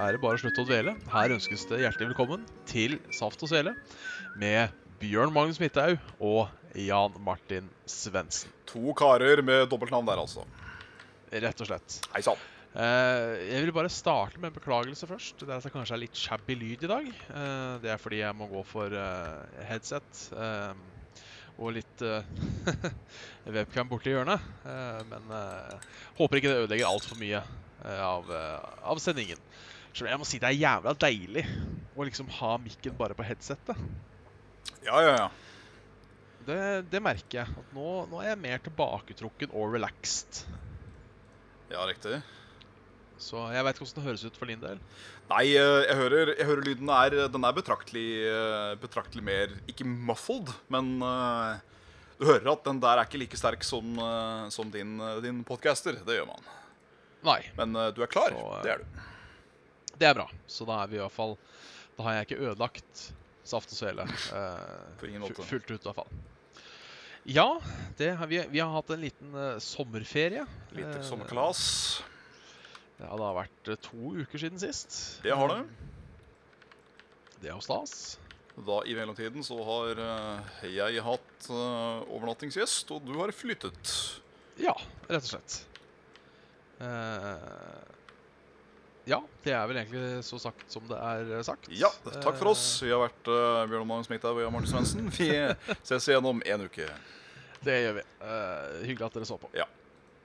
er det bare å slutte å dvele. Her ønskes det hjertelig velkommen til Saft og Svele med Bjørn Magnus Midthaug og Jan Martin Svendsen. To karer med dobbeltnavn der, altså. Rett og slett. Hei sann. Eh, jeg vil bare starte med en beklagelse først. Det er det kanskje er litt shabby lyd i dag. Eh, det er fordi jeg må gå for eh, headset og litt webcam borti hjørnet. Men håper ikke det ødelegger altfor mye av, av sendingen. Så jeg må si det er jævla deilig å liksom ha mikken bare på headsetet. Ja, ja, ja. Det, det merker jeg. At nå, nå er jeg mer tilbaketrukken og relaxed. Ja, riktig. Så jeg veit ikke hvordan det høres ut for din del. Nei, eh, jeg hører, jeg hører lyden er Den er betraktelig, eh, betraktelig mer Ikke muffled, men uh, du hører at den der er ikke like sterk som, som din, din podcaster. Det gjør man. Nei. Men uh, du er klar. Så, uh, det er du. Det er bra. Så da er vi i hvert fall Da har jeg ikke ødelagt saft og svele eh, fullt ut, i hvert fall. Ja, det, vi, vi har hatt en liten eh, sommerferie. Lite Eh, sommerkalas. Ja, det har vært eh, to uker siden sist. Det har det. Det er jo stas. Da I mellomtiden så har eh, jeg hatt eh, overnattingsgjest, og du har flyttet. Ja, rett og slett. Eh, ja, det er vel egentlig så sagt som det er eh, sagt. Ja, takk for oss. Vi har vært uh, Bjørn Magnus Midthaug og Martin Svendsen. Vi ses igjen om en uke. Det gjør vi. Uh, hyggelig at dere så på. Ja.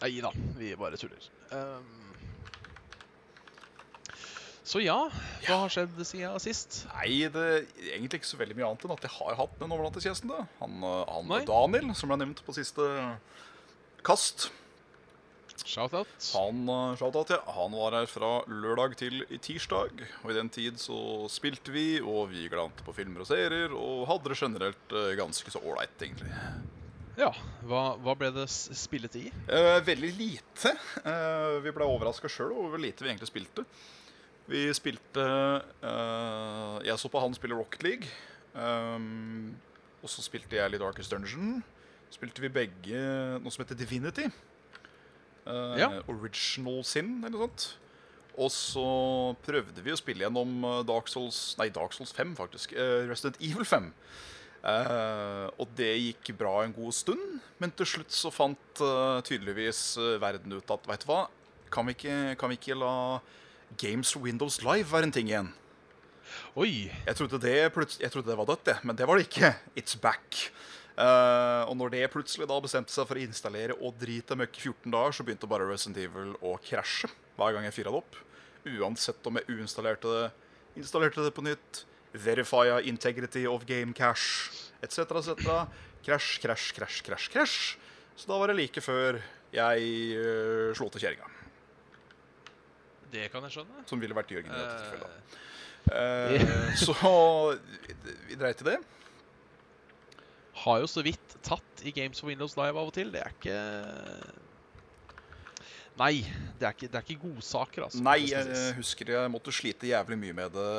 Nei da, vi bare tuller. Um, så ja, hva har skjedd siden sist? Nei, det er egentlig ikke så veldig mye annet enn at jeg har hatt den overnattingsgjesten. da. Han, han Nei. Daniel, som ble nevnt på siste kast. Shout-out. Han, eh, shoutout, ja. han var her fra lørdag til i tirsdag. Og i den tid så spilte vi, og vi glante på filmer og serier, og hadde det generelt eh, ganske så ålreit, egentlig. Ja, hva, hva ble det spillet i? Eh, veldig lite. Eh, vi ble overraska sjøl over hvor lite vi egentlig spilte. Vi spilte eh, Jeg så på han spille Rocket League. Um, og så spilte jeg litt Darkest Dungeon. Spilte vi begge noe som heter Divinity. Eh, Ja. Original Sin, eller noe sånt. Og så prøvde vi å spille gjennom eh, Dark Souls Nei, Dark Souls 5, faktisk. Uh, Resident Evil 5. Uh, og det gikk bra en god stund, men til slutt så fant tydeligvis verden ut at Veit du hva, kan vi, ikke, kan vi ikke la Games Windows Live være en ting igjen? Oi! Jeg trodde det, jeg trodde det var dødt, det, men det var det ikke. It's back. Eh, og når det plutselig da bestemte seg for å installere og drite møkk i 14 dager, så begynte bare Resident Evil å krasje hver gang jeg fyra det opp. Uansett om jeg uinstallerte det, installerte det på nytt, verifia integrity of game cache, etc., etc. Krasj, krasj, krasj, krasj, krasj. Så da var det like før jeg uh, slo til kjerringa, Det kan jeg skjønne. som ville vært Jørgen i dette Eh, tilfellet. Uh, så vi dreit i det. Har jo så vidt tatt i Games for Windows Live av og til. Det er ikke Nei, det er ikke, det er ikke godsaker, altså. Nei, jeg husker jeg måtte slite jævlig mye med det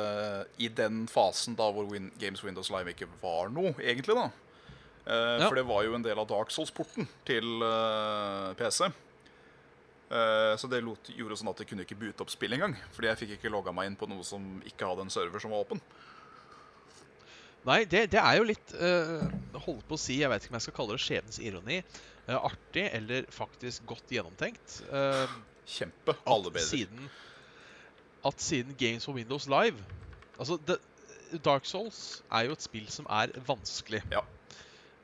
i den fasen da hvor Win Games Windows Live ikke var noe, egentlig. da. Uh, Ja. For det var jo en del av Dark Souls-porten til uh, PC. Uh, så det lot, gjorde sånn at jeg kunne ikke boote opp spill engang. Fordi jeg fikk ikke logga meg inn på noe som ikke hadde en server som var åpen. Nei, det, det er jo litt uh, Holdt på å si, jeg vet ikke om jeg skal kalle det skjebnens ironi. Uh, artig eller faktisk godt gjennomtenkt. Uh, Kjempe. Alle at bedre. siden, at siden Games for Windows Live Altså, det, Dark Souls er jo et spill som er vanskelig. Ja.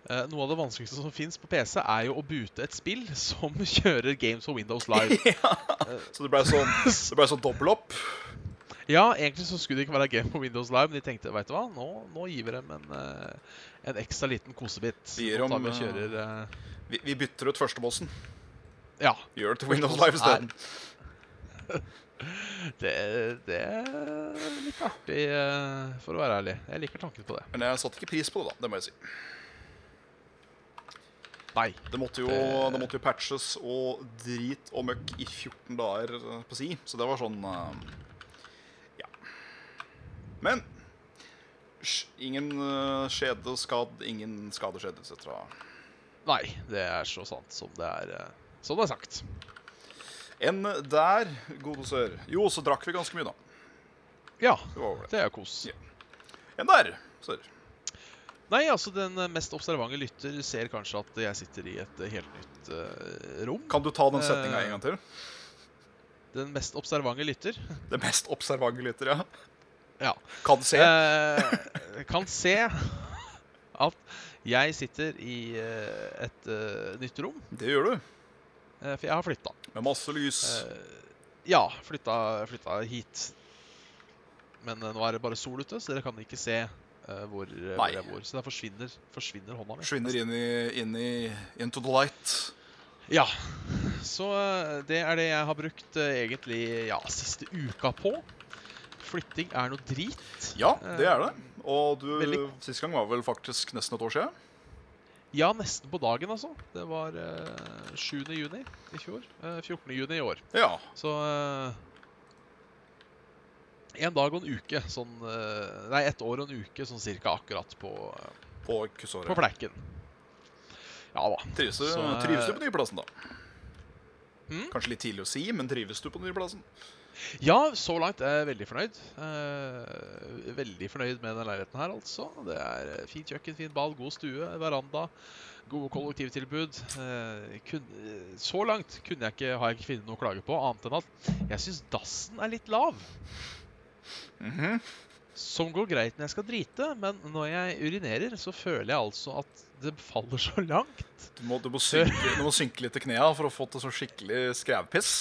Uh, noe av det vanskeligste som fins på PC, er jo å boote et spill som kjører Games for Windows Live. Ja Så det ble sånn, det ble sånn dobbel opp. Ja, egentlig så skulle det ikke være Game på Windows Live, men de tenkte vet du hva, nå, nå gir vi dem en, eh, en ekstra liten kosebit. Vi tar vi kjører uh... Vi, vi bytter ut førstebossen. Ja. Gjør det til Windows Live isteden. det, det er litt artig, for å være ærlig. Jeg liker tanken på det. Men jeg satte ikke pris på det, da. Det må jeg si. Nei. Det måtte jo, Det- det måtte jo patches og drit og møkk i 14 dager på si, så det var sånn Ja. Men ingen uh, skjede skadd, ingen skade skjedde, etc. Nei, det er så sant som det er, eh, som det er sagt. Enn der, gode sør. Jo, så drakk vi ganske mye, da. Ja, Det det. det er kos. Ja. Enn der, sør. Nei, altså den eh, mest observante lytter ser kanskje at jeg sitter i et eh, helt nytt uh, rom. Kan du ta den setninga uh, en gang til? Den mest observante lytter. Den mest observante lytter, ja. Ja. Kan se. Eh, kan se at jeg sitter i eh, et eh, nytt rom. Det gjør du. for jeg har flytta. Med masse lys. ja, flytta, flytta hit. Men nå er det bare sol ute, så dere kan ikke se hvor, hvor jeg bor. Så der forsvinner, forsvinner hånda mi. Forsvinner inn i, inn i Into the light. Ja. Så det er det jeg har brukt egentlig ja, siste uka på. Flytting er noe drit. Ja, det er det. Og du, Veldig. sist gang var vel faktisk nesten et år siden. Ja, nesten på dagen, altså. Det var uh, 7. juni i fjor. Uh, 14. juni i år. Ja. Så uh, En dag og en uke. Sånn uh, Nei, ett år og en uke sånn cirka akkurat på, eh, På kussåret. på flekken. Ja da. Trives, du, Så, eh, trives du på nye plassen, da? Mm? Kanskje litt tidlig å si, men trives du på nye plassen? Ja, så langt er jeg veldig fornøyd. Eh, veldig fornøyd med den leiligheten her, altså. Det er eh, fint kjøkken, fin ball, god stue, veranda. Gode kollektivtilbud. Eh, kun, eh, så langt kunne jeg ikke, har jeg ikke funnet noe å klage på, annet enn at jeg syns dassen er litt lav. Mhm. Som går greit når jeg skal drite, men når jeg urinerer, så føler jeg altså at det faller så langt. Du, må, du, må synke, du må synke litt til knærne for å få til sånn skikkelig skrevpiss.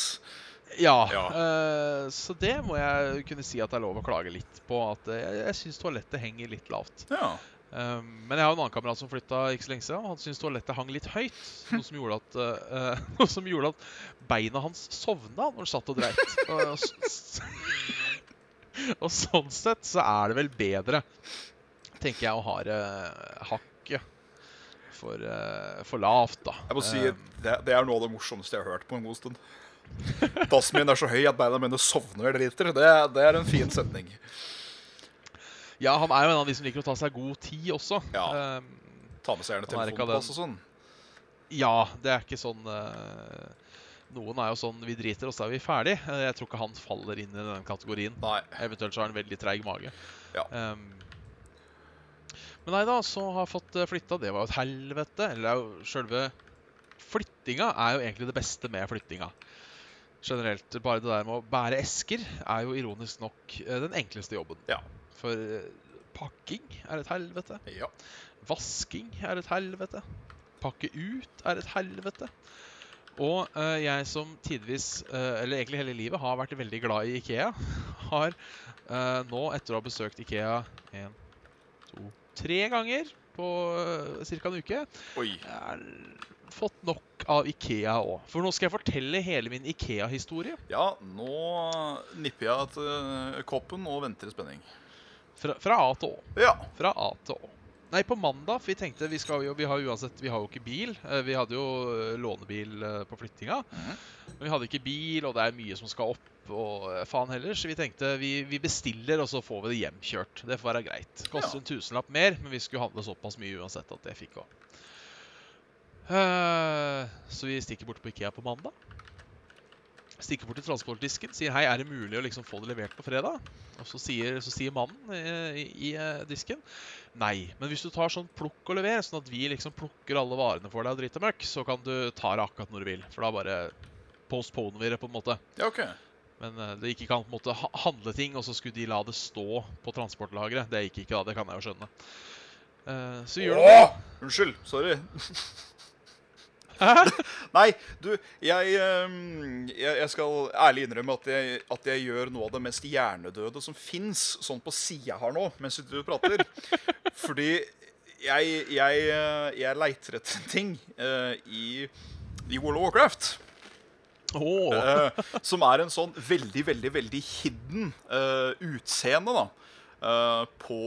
Ja, Ja. Uh, så det må jeg kunne si at det er lov å klage litt på. At eh, jeg, jeg syns toalettet henger litt lavt. Ja. Um, men jeg har en annen kamerat som flytta ikke så lenge siden. Han syntes toalettet hang litt høyt. Noe som gjorde at, uh, noe som gjorde at beina hans sovna når han satt og dreit. Og, sånn sett så er det vel bedre, tenker jeg, å ha det hakket for, for lavt, da. Jeg må si, det, det er noe av det morsomste jeg har hørt på en god stund. Dassen min er så høy at beina mine sovner jeg driter. Det, det er en fin setning. ja, han er jo en av de som liker å ta seg god tid også. Ja. Um, Ta med seg gjerne er telefonpass og sånn. Ja, det er ikke sånn eh, Noen er jo sånn vi driter, og så er vi ferdig. Eh, Jeg tror ikke han faller inn i den kategorien. Nei. Eventuelt så har han veldig treig mage. Ja. Um, men nei da, så har jeg fått flytta. Det var jo et helvete. Eller er sjølve Flyttinga er jo egentlig det beste med flyttinga. Generelt. Bare det der med å bære esker er jo ironisk nok eh, den enkleste jobben. Ja. For eh, pakking er et helvete. Ja. Vasking er et helvete. Pakke ut er et helvete. Og uh, jeg som tidvis, uh, eller egentlig hele livet, har vært veldig glad i Ikea, har uh, nå, etter å ha besøkt Ikea en, to, tre ganger på uh, ca. en uke, Oi. er, fått nok av Ikea òg. For nå skal jeg fortelle hele min Ikea-historie. Ja, nå nipper jeg til eh, koppen og venter i spenning. Fra, fra A til Å. Ja. Fra A til Å. Nei, på mandag, for vi tenkte vi skal jo, vi har uansett, vi har jo ikke bil. Eh, Vi hadde jo eh, lånebil på flyttinga. Mm. Men vi hadde ikke bil, og det er mye som skal opp, og faen heller. Så vi tenkte vi, vi bestiller, og så får vi det hjemkjørt. Det får være greit. Koster Ja. en tusenlapp mer, men vi skulle handle såpass mye uansett at det fikk òg. Så vi stikker bort på Ikea på mandag. Stikker bort til transportdisken, sier hei, er det mulig å liksom få det levert på fredag? Og så sier, så sier mannen i, i, i eh, disken nei. Men hvis du tar sånn plukk og lever, sånn at vi liksom plukker alle varene for deg og driter møkk, så kan du ta det akkurat når du vil. For da bare postponer vi det, på en måte. Ja, OK. Men eh, det gikk ikke an på en måte handle ting, og så skulle de la det stå på transportlageret. Det gikk ikke da, det kan jeg jo skjønne. Eh, så gjør du det. Åh! Unnskyld. Sorry. Nei, du, jeg, ehm, jeg, jeg skal ærlig innrømme at jeg, at jeg gjør noe av det mest hjernedøde som fins, sånn på sida her nå, mens du prater. Fordi jeg, jeg, eh, jeg leiter etter ting uh, i, i World of Warcraft. Oh. Uh, som er en sånn veldig, veldig, veldig hidden uh, utseende da, på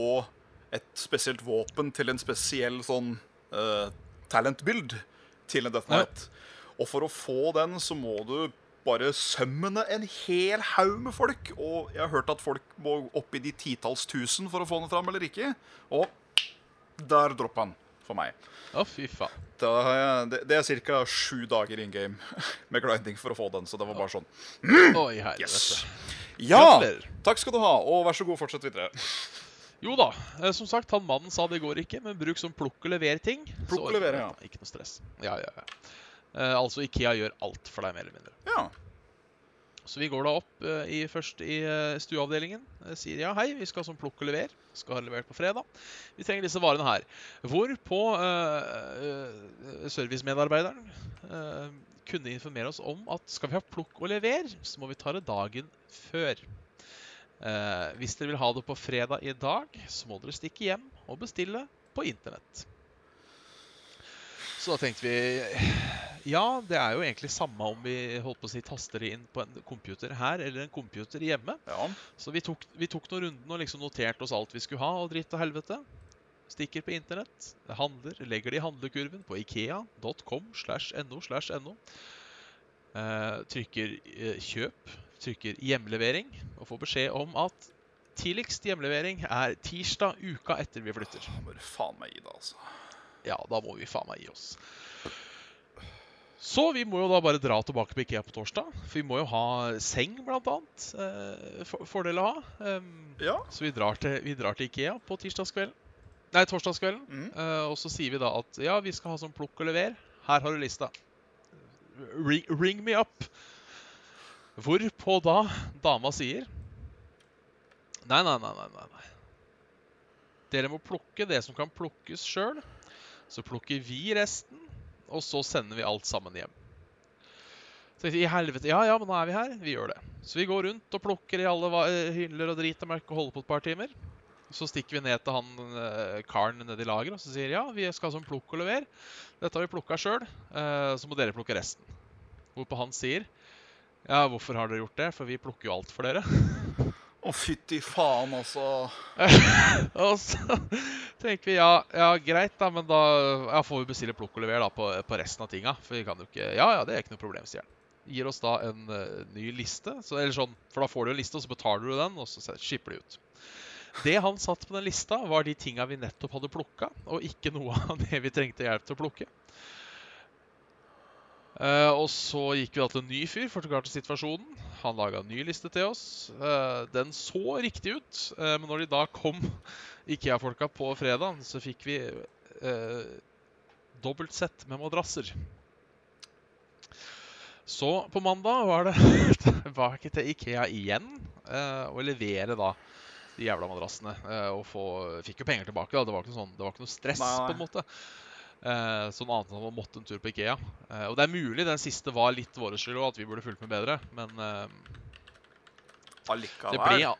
et spesielt våpen til en spesiell sånn uh, talent-build til en Death Knight. Og for å få den så må du bare sømmene en hel haug med folk. Og jeg har hørt at folk må opp i de titalls tusen for å få den fram eller ikke. Og der droppa han for meg. å fy faen. Jeg, det, det er ca. sju dager in game med grinding for å få den. Så det var bare sånn. Oi, helvete. Yes. Ja! Takk skal du ha, og vær så god, fortsett videre. Jo da, eh, som sagt, han mannen sa det går ikke, men bruk som plukk og lever-ting. så Plukk og lever, ja. Ikke noe stress. Ja, ja, ja. Eh, altså, Ikea gjør alt for deg, mer eller mindre. Ja. Så vi går da opp eh, i, først i eh, stueavdelingen. eh, sier ja, hei, vi skal som plukk og lever. Skal ha levert på fredag. Vi trenger disse varene her. Hvorpå uh, servicemedarbeideren eh, kunne informere oss om at skal vi ha plukk og lever, så må vi ta det dagen før. Eh, hvis dere vil ha det på fredag i dag, så må dere stikke hjem og bestille på internett. Så da tenkte vi ja, det er jo egentlig samme om vi holdt på å si taster det inn på en computer her eller en computer hjemme. ja. Så vi tok, vi tok noen runden og liksom noterte oss alt vi skulle ha, og dritt og helvete. Stikker på internett, handler, legger det i handlekurven på ikea.com slash no slash no. Eh, trykker eh, kjøp, trykker hjemlevering, og får beskjed om at tidligst hjemlevering er tirsdag uka etter vi flytter. Da må du faen meg gi deg, altså. Ja, da må vi faen meg gi oss. Så vi må jo da bare dra tilbake på Ikea på torsdag. For vi må jo ha seng, blant annet. Eh, for, fordel å ha. Em, Ja. så vi drar, til, vi drar til Ikea på tirsdagskvelden. Nei, torsdagskvelden. Mm. Eh, og så sier vi da at ja, vi skal ha sånn plukk og lever. Her har du lista. Ring, ring me up. Hvorpå da dama sier Nei, nei, nei, nei, nei. Dere må plukke det som kan plukkes sjøl. Så plukker vi resten, og så sender vi alt sammen hjem. Så jeg sier, i helvete, ja, ja, men nå er vi her. Vi gjør det. Så vi går rundt og plukker i alle eh, hyller og drit og merker og holder på et par timer. Så stikker vi ned til han eh, karen nede i lageret og så sier ja, vi skal som plukke plukk og lever. Dette har vi plukka sjøl, så må dere plukke resten. Hvorpå han sier ja, hvorfor har dere gjort det? For vi plukker jo alt for dere. Å, fytti faen, altså. Og så tenker vi ja, ja greit, da, men da ja, får vi bestille plukk og lever da, på, på resten av tinga. For vi kan jo ikke Ja, ja, det er ikke noe problem, sier han. Gir oss da en uh, ny liste. Så, eller sånn, for da får du en liste, og så betaler du den, og så skipper de ut. Det han satt på den lista, var de tinga vi nettopp hadde plukka, og ikke noe av det vi trengte hjelp til å plukke. Eh, og så gikk vi da til en ny fyr, forklarte situasjonen. Han laga en ny liste til oss. Uh, den så riktig ut, uh, men når de da kom, Ikea-folka, på fredag, så fikk vi uh, dobbelt sett med madrasser. Så på mandag var det tilbake til Ikea igjen og levere da de jævla madrassene. og få, fikk jo penger tilbake. da, Det var ikke noe, sånn, det var ikke noe stress, Nei. på en måte. Eh, sånn annet enn å måtte en tur på Ikea. Eh, og det er mulig den siste var litt vår skyld og at vi burde fulgt med bedre. Men eh, det ble,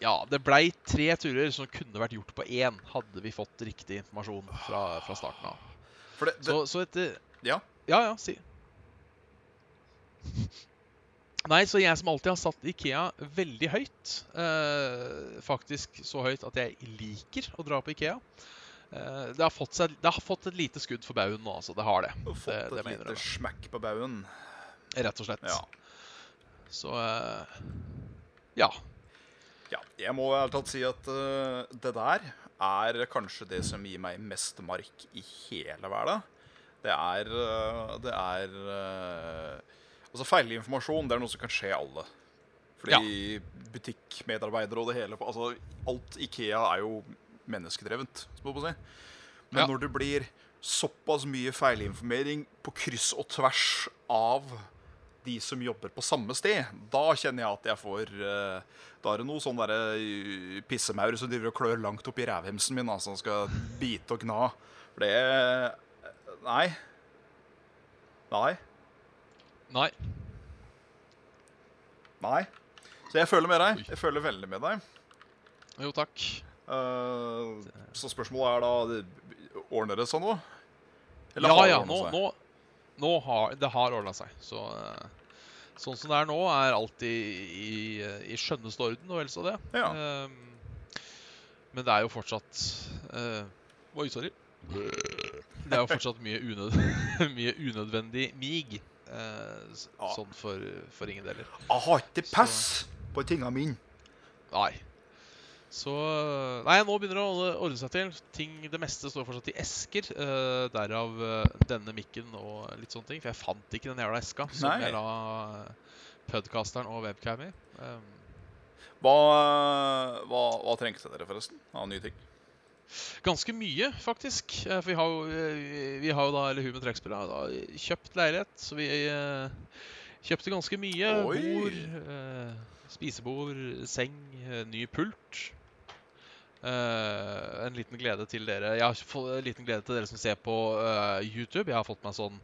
ja, det blei tre turer som kunne vært gjort på én, hadde vi fått riktig informasjon fra, fra starten av. Det, det, Så, så etter Ja. Ja, ja, si. Nei, så jeg som alltid har satt Ikea veldig høyt, eh, faktisk så høyt at jeg liker å dra på Ikea, det, har fått seg, det har fått et lite skudd for baugen nå, altså. Det har det. Fått det, et det mener lite smekk på baugen. Rett og slett. Ja. Så eh, ja. ja. Jeg må ærlig talt si at uh, det der er kanskje det som gir meg mest mark i hele verden. Det er uh, Det er uh, Altså, feilinformasjon det er noe som kan skje alle. Fordi butikkmedarbeidere og det hele Altså, alt Ikea er jo menneskedrevent, si. Men Ja. når det blir såpass mye feilinformering på kryss og tvers av de som jobber på samme sted, da kjenner jeg at jeg får eh, Da er det noe sånn derre eh, pissemaur som driver og klør langt oppi rævhemsen min, altså, som skal bite og gna. For det Nei. Nei. Nei. Nei. Så jeg føler med deg. Jeg føler veldig med deg. Jo, takk. Eh, så spørsmålet er da Ordner det seg nå? ja, har ja. ordnet Nå, nå, nå har det har ordna seg. Så eh, Sånn som det er nå, er alt i, i, i skjønneste orden og vel så det. Ja. Um, men det er jo fortsatt uh, Oi, sorry. Det er jo fortsatt mye, unød, mye unødvendig mig. Uh. Sånn for, for ingen deler. Jeg har ikke pass på tinga mine. Nei. Så Nei, nå begynner det å ordne- seg til. Ting, Det meste står fortsatt i esker. Uh, derav uh, denne mikken og litt sånne ting. For jeg fant ikke den jævla eska som Nei. jeg la podcasteren og webcam i. Um, Hva, hva, hva trengte dere, forresten? Av nye ting? ganske mye, faktisk. Eh, For vi har jo, eh, vi har jo da, eller hun med trekkspill har kjøpt leilighet, så vi eh, kjøpte ganske mye. Oi. Bord, eh, spisebord, seng, eh, ny pult. Eh, en liten glede til dere. Jeg har fått en liten glede til dere som ser på uh, YouTube. Jeg har fått meg sånn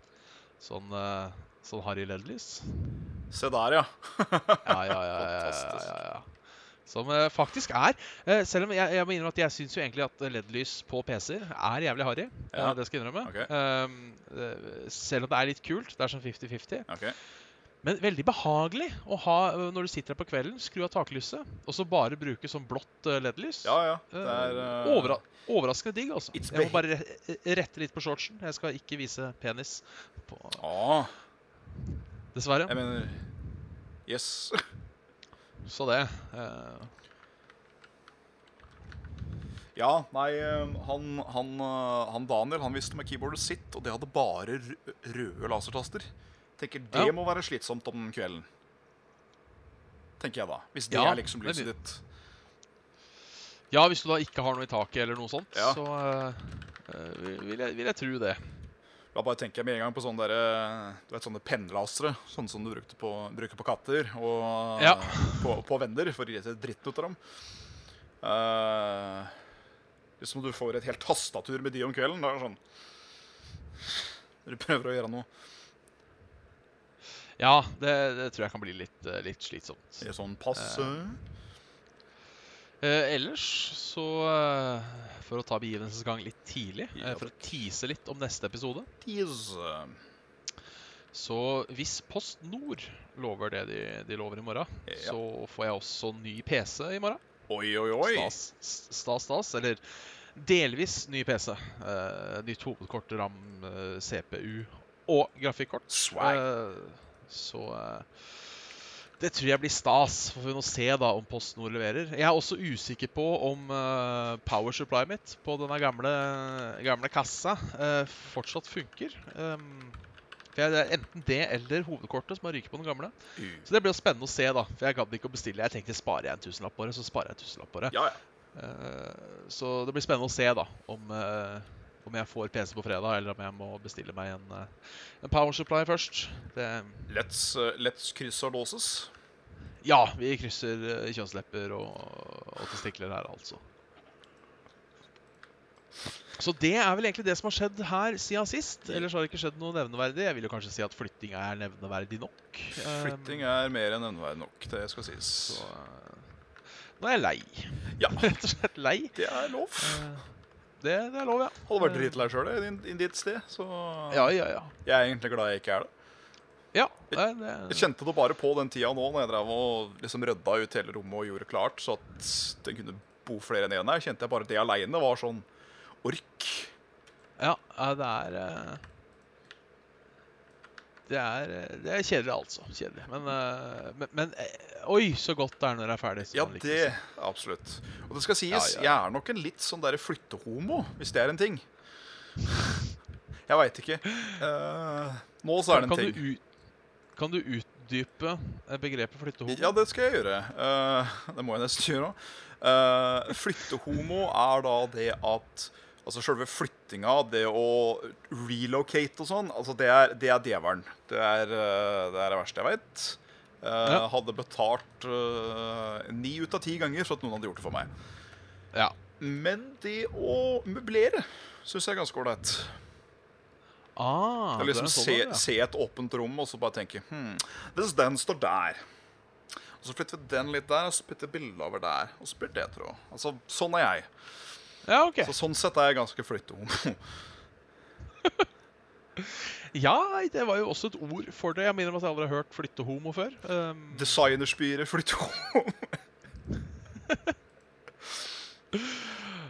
sånn, uh, sånn Harry LED-lys. Se der, ja. Ja, ja, ja. ja, ja, ja. Som faktisk er Selv om jeg, jeg må innrømme at jeg syns jo egentlig at LED-lys på PC-er er jævlig harry. Ja. det skal jeg innrømme. Okay. Selv om det er litt kult. Det er sånn 50-50. Ok. Men veldig behagelig å ha eh, når du sitter her på kvelden, skru av taklyset, og så bare bruke sånn blått eh, LED-lys. Ja, ja. Er eh, overra overraskende digg, altså. Jeg må bare rette litt på shortsen. Jeg skal ikke vise penis, på, ah, dessverre. Jeg mener Yes. Så det. Uh... Ja, nei, han, han, han Daniel han visste med keyboardet sitt, og det hadde bare røde lasertaster. Tenker Det Ja. må være slitsomt om kvelden. Tenker jeg da. Hvis det Ja, er liksom lyset ditt. Ja, hvis du da ikke har noe i taket eller noe sånt, Ja. så eh, eh, vil, jeg, vil jeg tro det. Da bare tenker jeg med en gang på sånne, der, du vet, sånne pennlasere, sånne som du på, bruker på katter og Ja. på, på venner for å gi seg dritten ut av dem. Uh, liksom du får et helt tastatur med de om kvelden. Da er det sånn Når du prøver å gjøre noe Ja, det, det tror jeg kan bli litt, eh, litt slitsomt. i sånn passe Eh, ellers så eh, For å ta begivenhetens gang litt tidlig, eh, for å tease litt om neste episode Tease. Så hvis Post Nord lover det de, de lover i morgen, Ja. så får jeg også ny PC i morgen. Oi, oi, oi. Stas, stas, stas. Eller delvis ny PC. Eh, nytt hovedkort, RAM, eh, CPU og grafikkort. Swag. Eh, så eh, det tror jeg blir stas. Får vi nå se da om PostNord leverer. Jeg er også usikker på om uh, power supply mitt på denne gamle, gamle kassa uh, fortsatt funker. Um, for det er enten det eller hovedkortet som har ryket på den gamle. Mm. Så det blir jo spennende å se, da. For jeg gadd ikke å bestille. Jeg tenkte sparer jeg en tusenlapp på det, så sparer jeg en tusenlapp på det. Ja, ja. uh, så det blir spennende å se da om, om jeg får PC på fredag, eller om jeg må bestille meg en, eh, en power supply først. Det, Let's, uh, let's krysse og låses. ja, vi krysser eh, kjønnslepper og, og testikler her, altså. Så det er vel egentlig det som har skjedd her siden sist. Ellers har det ikke skjedd noe nevneverdig. Jeg vil jo kanskje si at flytting er nevneverdig nok. Flytting er mer enn nevneverdig nok, det skal sies. så, nå er jeg lei. Ja, Rett og slett lei. det er lov. Eh, det, det er lov, ja. Hadde vært dritlei sjøl i ditt sted, så Ja, ja, ja. jeg er egentlig glad jeg ikke er det. Ja, det, det, Jeg kjente det bare på den tida nå, når jeg drev og liksom rydda ut hele rommet og gjorde klart så at det kunne bo flere enn én her. Kjente jeg bare det aleine var sånn ork. ja, det er eh, det er, det er kjedelig, altså. Kjedelig. Men, eh, men, men eh, Oi, så godt det er når det er ferdig. Ja, liker det absolutt. Og det skal sies, Ja, ja. jeg er nok en litt sånn derre flyttehomo, hvis det er en ting. Jeg veit ikke. Uh, nå så er det en kan, ting. du ut, kan du utdype begrepet flyttehomo? Ja, det skal jeg gjøre. Uh, det må jeg nesten gjøre òg. flyttehomo er da det at Altså Selve flyttinga, det å relocate og sånn, altså det er, det er djevelen. Det er eh, det er det verste jeg veit. Ja. Hadde betalt ni uh, ut av ti ganger for at noen hadde gjort det for meg. Ja. Men det å møblere syns jeg er ganske ålreit. Ah, Det er liksom det er sånn, se, ja. se et åpent rom og så bare tenke hmm, den står der Og så flytter vi den litt der, og så putter bildet over der. Og så blir det tråd. Altså, sånn er jeg. Ja, OK. Så sånn sett er jeg ganske flyttehomo. Ja, det var jo også et ord for det. Jeg minner om at jeg aldri har hørt 'flyttehomo' før. Um, Designerspiret flyttehomo.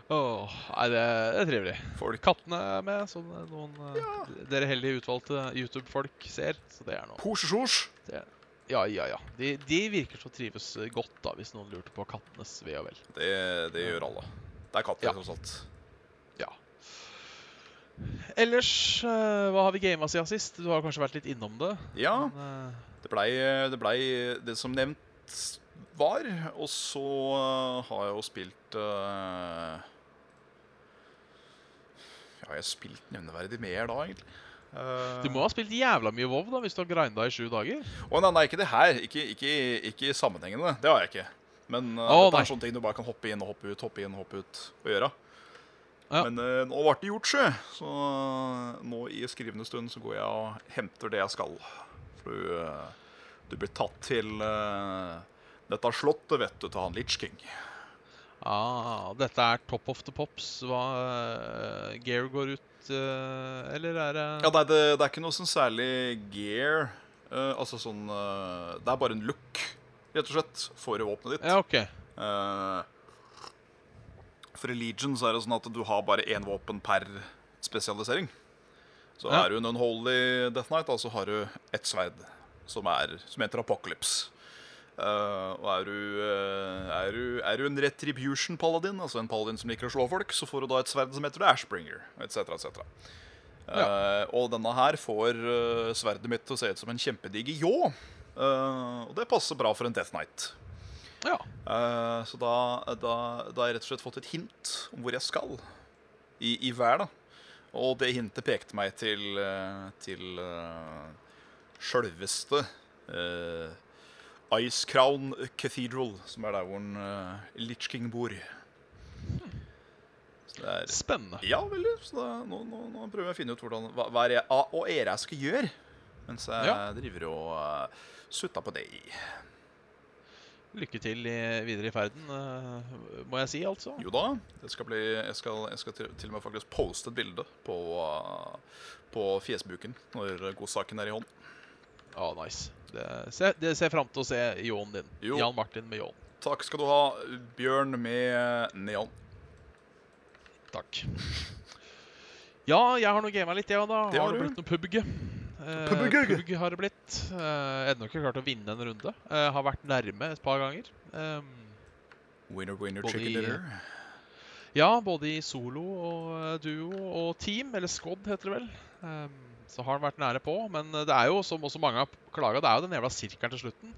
Oh, åh, nei, det, det er trivelig. Folk Kattene er med, som noen ja. dere heldig utvalgte YouTube-folk ser. Så det er noe. Hosjesjos. Ja, ja, ja. De, de virker så trives godt, da, hvis noen lurte på kattenes ve og vel. Det, det gjør alle. Det er katter, Ja. tross alt. Ja. Ellers, eh, hva har vi gama siden sist? Du har kanskje vært litt innom det? Ja, Men, eh, det blei det, ble det som nevnt var. Og så har jeg jo spilt uh, Ja, jeg har spilt nevneverdig mer da, egentlig. Du må ha spilt jævla mye WoW da, hvis du har grinda i sju dager. Å nei, nei, ikke det her. Ikke, ikke, ikke sammenhengende. Det har jeg ikke. Men uh, oh, det er sånne ting du bare kan hoppe inn og hoppe ut, hoppe inn og hoppe ut og gjøre. Ja. Men uh, nå ble det gjort, sjø. Så uh, nå i skrivende stund så går jeg og henter det jeg skal. For du, du blir tatt til dette slottet, vet du, til han Litch King. Ah, dette er top of the pops. Hva eh, Gear går ut eh, Eller er det Ja, nei, det, det er ikke noe sånn særlig gear. altså sånn Det er bare en look, rett og slett, for våpenet ditt. Ja, OK. uh, for i Legion så er det sånn at du har bare én våpen per spesialisering. Så Ja. er du en Unholy Death Knight, da, så har du ett sverd som, er, som heter Apocalypse. Uh, og er du, uh, er, du, er du en Retribution Paladin, altså en paladin som liker å slå folk, så får du da et sverd som heter Ashbringer, etc., etc. Eh, og denne her får sverdet mitt til å se ut som en kjempediger ljå. Eh, og det passer bra for en Death Knight. Ja. Uh, så da, da, da har jeg rett og slett fått et hint om hvor jeg skal i, i hver. da. Og det hintet pekte meg til, uh, til uh, sjølveste uh, Ice Crown Cathedral, som er der hvor en, uh, Litch King bor. Så det er Spennende. Ja, veldig. Så da, nå, nå, nå prøver jeg å finne ut hvordan, hva, hva er jeg, og er jeg skal gjøre mens jeg Ja. driver og uh, sutter på deg. Lykke til i, videre i ferden, eh, må jeg si, altså. Jo da, det skal bli, jeg, skal, jeg skal til, til og med faktisk poste et bilde på, på fjesbuken når godsaken er i hånd. Ja, nice. Det ser, det ser fram til å se ljåen din. Jo. Jan Martin med ljåen. Takk skal du ha, Bjørn med neon. Takk. Ja, jeg har nå gama litt, ja, da. Det har har det blitt noe PubG? Eh, PUBG. PUBG har det blitt. Uh, Ennå ikke klart å vinne en runde. Uh, har vært nærme et par ganger. Um, Winner, winner, chicken i- dinner. ja, både i solo og eh, duo og team, eller squad heter det vel. Um, så har han vært nære på. Men eh, det er jo, som også mange har klaga, det er jo den jævla sirkelen til slutten.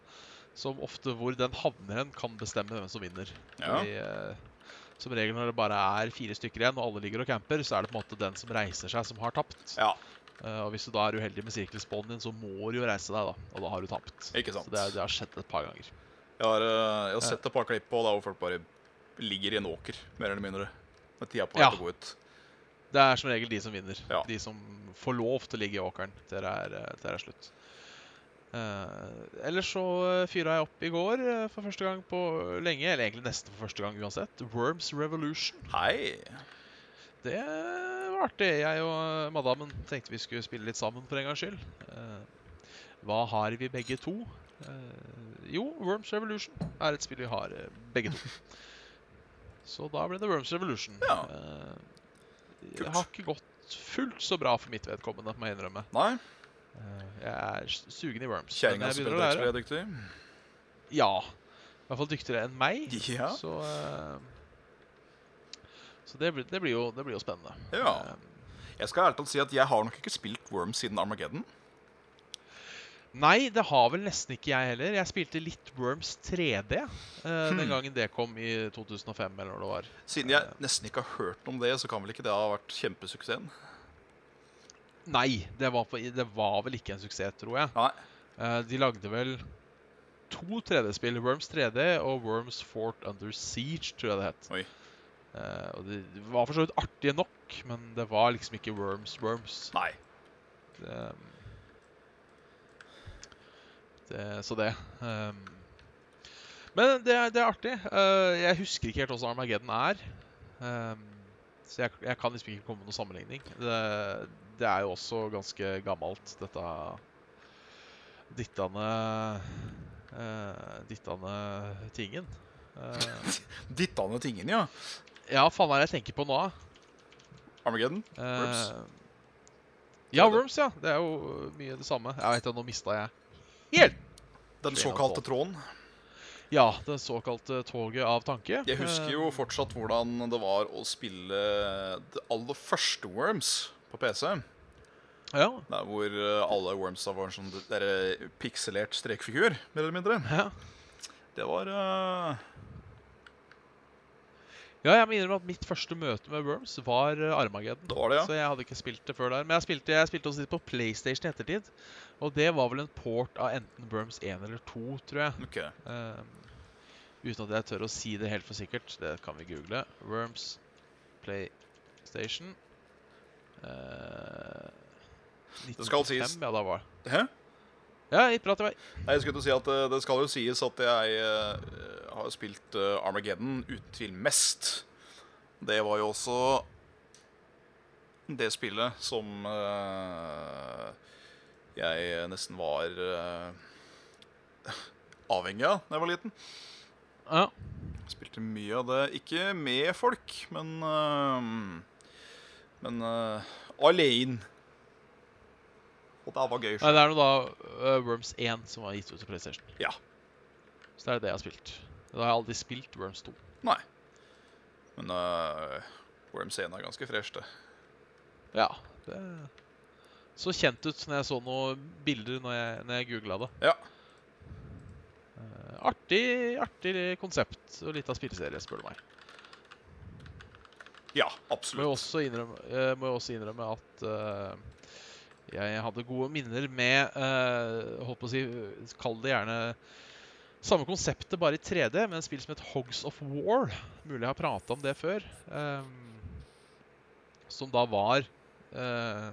Som ofte hvor den havner hen, kan bestemme hvem som vinner. Ja. Fordi, uh, som regel når det bare er fire stykker igjen, og alle ligger og camper, så er det på en måte den som reiser seg, som har tapt. Ja, Eh, og hvis du da er uheldig med sirkelsponen din, så må du jo reise deg, da. Og da har du tapt. ikke sant. Så det, det har skjedd et par ganger. Jeg har, uh, jeg har sett et par klipp på da hvor folk bare ligger i en åker, mer eller mindre. Med tida på Ja. å gå ut. Det er som regel de som vinner. Ja. De som får lov til å ligge i åkeren til det er, eh, til det er slutt. Uh, ellers så fyra jeg opp i går uh, for første gang på lenge, eller egentlig nesten for første gang uansett. Worms Revolution. Hei! Det var artig. Jeg og madammen tenkte vi skulle spille litt sammen for en gangs skyld. Eh, hva har vi begge to? Eh, jo, Worms Revolution er et spill vi har eh, begge to. Så da ble det Worms Revolution. Ja. Det har ikke gått fullt så bra for mitt vedkommende, må jeg innrømme. Nei, jeg er sugen i Worms. kjerringa spiller dere er dyktig. Ja. I hvert fall dyktigere enn meg. Ja. Så, eh, så det, blir, det, blir jo, det blir jo spennende. Ja. Eh, Jeg skal ærlig talt si at jeg har nok ikke spilt Worms siden Armageddon. Nei, det har vel nesten ikke jeg heller. Jeg spilte litt Worms 3D uh, Hmm. den gangen det kom i 2005, eller når det var. Siden jeg nesten ikke har hørt om det, så kan vel ikke det ha vært kjempesuksessen? Nei, det var, på, det var vel ikke en suksess, tror jeg. Eh, de lagde vel to 3D-spill. Worms 3D og Worms Fort Under Siege, tror jeg det het. Oi. Eh, og de, de var for så vidt artige nok, men det var liksom ikke Worms Worms. Nei. Det, det, så det. Um, men det, er- det er artig. Uh, jeg husker ikke helt hvordan Armageddon er. Um, så jeg, jeg kan liksom ikke komme med noen sammenligning. Det, det er jo også ganske gammelt, dette Dittane uh, Dittane tingen. Uh, Dittane tingen, ja. Ja, faen hva er det jeg tenker på nå, da? Armageddon? Eh, Worms? ja, Worms, ja. Det er jo mye det samme. Jeg vet, Nå mista jeg helt Den såkalte tråden. Ja, det såkalte toget av tanke. Jeg husker jo Eh, fortsatt hvordan det var å spille det aller første Worms på PC. Ja. Der hvor eh, alle Wormsa var en sånn der, pikselert strekfigur, mer eller mindre. ja. Det var eh, Ja, jeg må innrømme at mitt første møte med Worms var eh, Armageddon. Det var det, ja. Så jeg hadde ikke spilt det før der. Men jeg spilte, jeg spilte også litt på PlayStation i ettertid. Og det var vel en port av enten Worms 1 eller 2, tror jeg. OK. Uh, uten at jeg tør å si det helt for sikkert. Det kan vi google. Worms PlayStation. Uh, Det skal sies- Ja, da var det. Hæ? Ja, jeg prater vei. Nei, jeg skulle til å si at eh, Det skal jo sies at jeg eh, har spilt eh, Armageddon uten tvil mest. Det var jo også det spillet som jeg nesten var avhengig av da jeg var liten. Ja. Spilte mye av det. Ikke med folk, men Men alene. Og det var gøy. Nei, det er nå da uh, Worms 1 som var gitt ut til PlayStation. Ja. Så det er det jeg har spilt. Da har jeg aldri spilt Worms 2. Nei. Men uh, Worms 1 er ganske fresh, det. Ja, det så kjent ut når jeg så noen bilder når jeg, når jeg googla det. Ja. Uh, artig, artig konsept og litt av spilleserie, spør du meg. Ja, Må jeg absolutt. også innrømme, må jo også innrømme at eh, jeg hadde gode minner med uh, Holdt på å si Kall det gjerne samme konseptet, bare i 3D, med en spill som het Hogs of War. Mulig jeg har prata om det før. Um, som da var uh,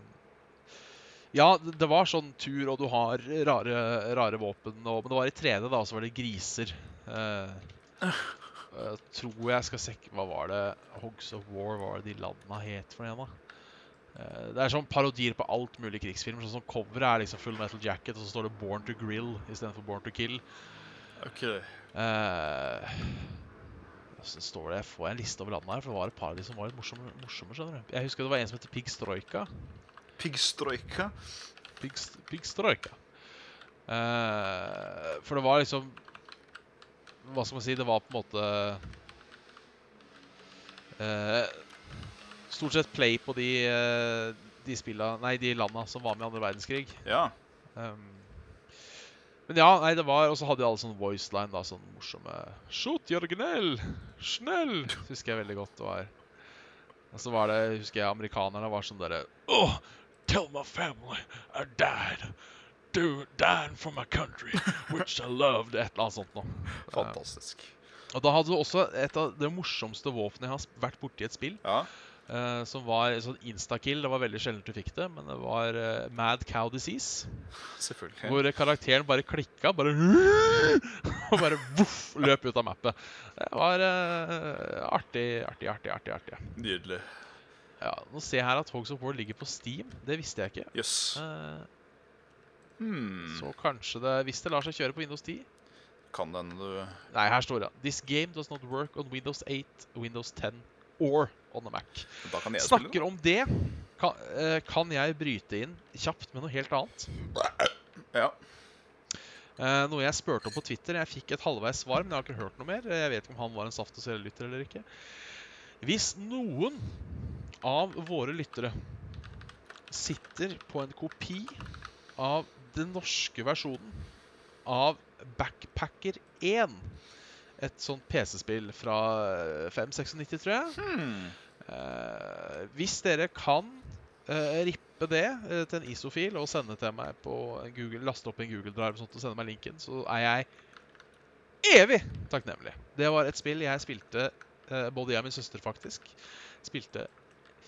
Ja, det var sånn tur, og du har rare, rare våpen. Og, men det var i 3D, da, og så var det griser. Eh, jeg tror jeg skal se Hva var det Hogs of War, var det de landa het for igjen, da? Eh, det er sånn parodier på alt mulig krigsfilmer. Sånn som Coveret er liksom Full Metal Jacket, og så står det Born to Grill istedenfor Born to Kill. Ok. uh, så står det, Får jeg en liste over landene her, for det var et par av de som var litt morsomme. morsomme skjønner du. Jeg husker det var en som heter Pig Stroika. Piggstrøyka. Pig, Pig Stroika. Eh, for det var liksom Hva skal man si? Det var på en måte eh, Stort sett play på de, eh, de spilla Nei, de landa som var med i andre verdenskrig. Ja. Um, men ja, nei, det var Og så hadde de alle sånn voiceline, da, sånn morsomme Shoot, Jørgenel! Snell! Husker jeg veldig godt det var. Og så var det, husker jeg, amerikanerne var sånn derre Oh, tell my family I died. Do, dying for my country, which I loved. Et eller annet sånt noe. Fantastisk. Og da hadde du også et av det morsomste våpenet jeg har vært borti i et spill. Ja. Eh, som var sånn instakill. Det var veldig sjelden du fikk det, men det var uh, Mad Cow Disease. Selvfølgelig. Hvor karakteren bare klikka, bare Og bare voff, løp ut av mappet. Det var uh, artig, artig, artig, artig. artig. Nydelig. Ja, Nå ser jeg her at Hogs of War ligger på Steam. Det visste jeg ikke. Yes. Hmm. Så kanskje det Hvis det lar seg kjøre på Windows 10 Kan den du Nei, her står det This game does not work on Windows 8, Windows 10 or on a Mac. Snakker om det, kan, uh, kan jeg bryte inn kjapt med noe helt annet. Ja. Uh, noe jeg spurte om på Twitter. Jeg fikk et halvveis svar, men jeg har ikke hørt noe mer. Jeg vet ikke om han var en Saft og eller ikke. Hvis noen av våre lyttere sitter på en kopi av den norske versjonen av Backpacker 1 Et sånt PC-spill fra 596, tror jeg. Hmm. Uh, hvis dere kan uh, rippe det uh, til en ISO-fil og sende til meg på Google, laste opp en Google Drive og sånt, og sende meg linken, så er jeg evig takknemlig. Det var et spill jeg spilte, eh, både jeg og min søster faktisk, spilte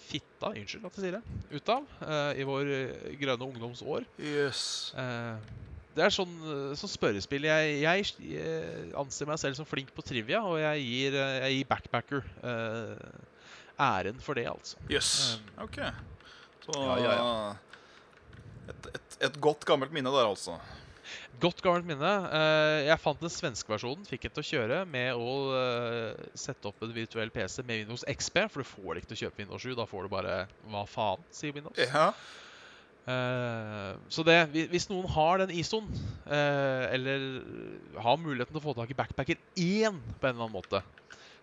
fitta, unnskyld at jeg sier det, ut av eh, i vår eh, grønne ungdomsår. Yes. Det er sånn, eh, sånn spørrespill. Jeg, jeg, eh, anser meg selv som flink på trivia, og jeg gir, eh, jeg gir backpacker uh, æren for det, altså. Yes. Um, OK. Så Ja, ja, Et, et, et godt gammelt minne der, altså. Godt gammelt minne. Uh, jeg fant den svenske versjonen, fikk den til å kjøre med å uh, sette opp en virtuell PC med Windows XP, for du får det ikke til å kjøpe Windows 7. Da får du bare Hva faen, sier Windows. Ja. Eh, så det, hvis noen har den ISO-en, eh, eller har muligheten til å få tak i backpacker 1 på en eller annen måte,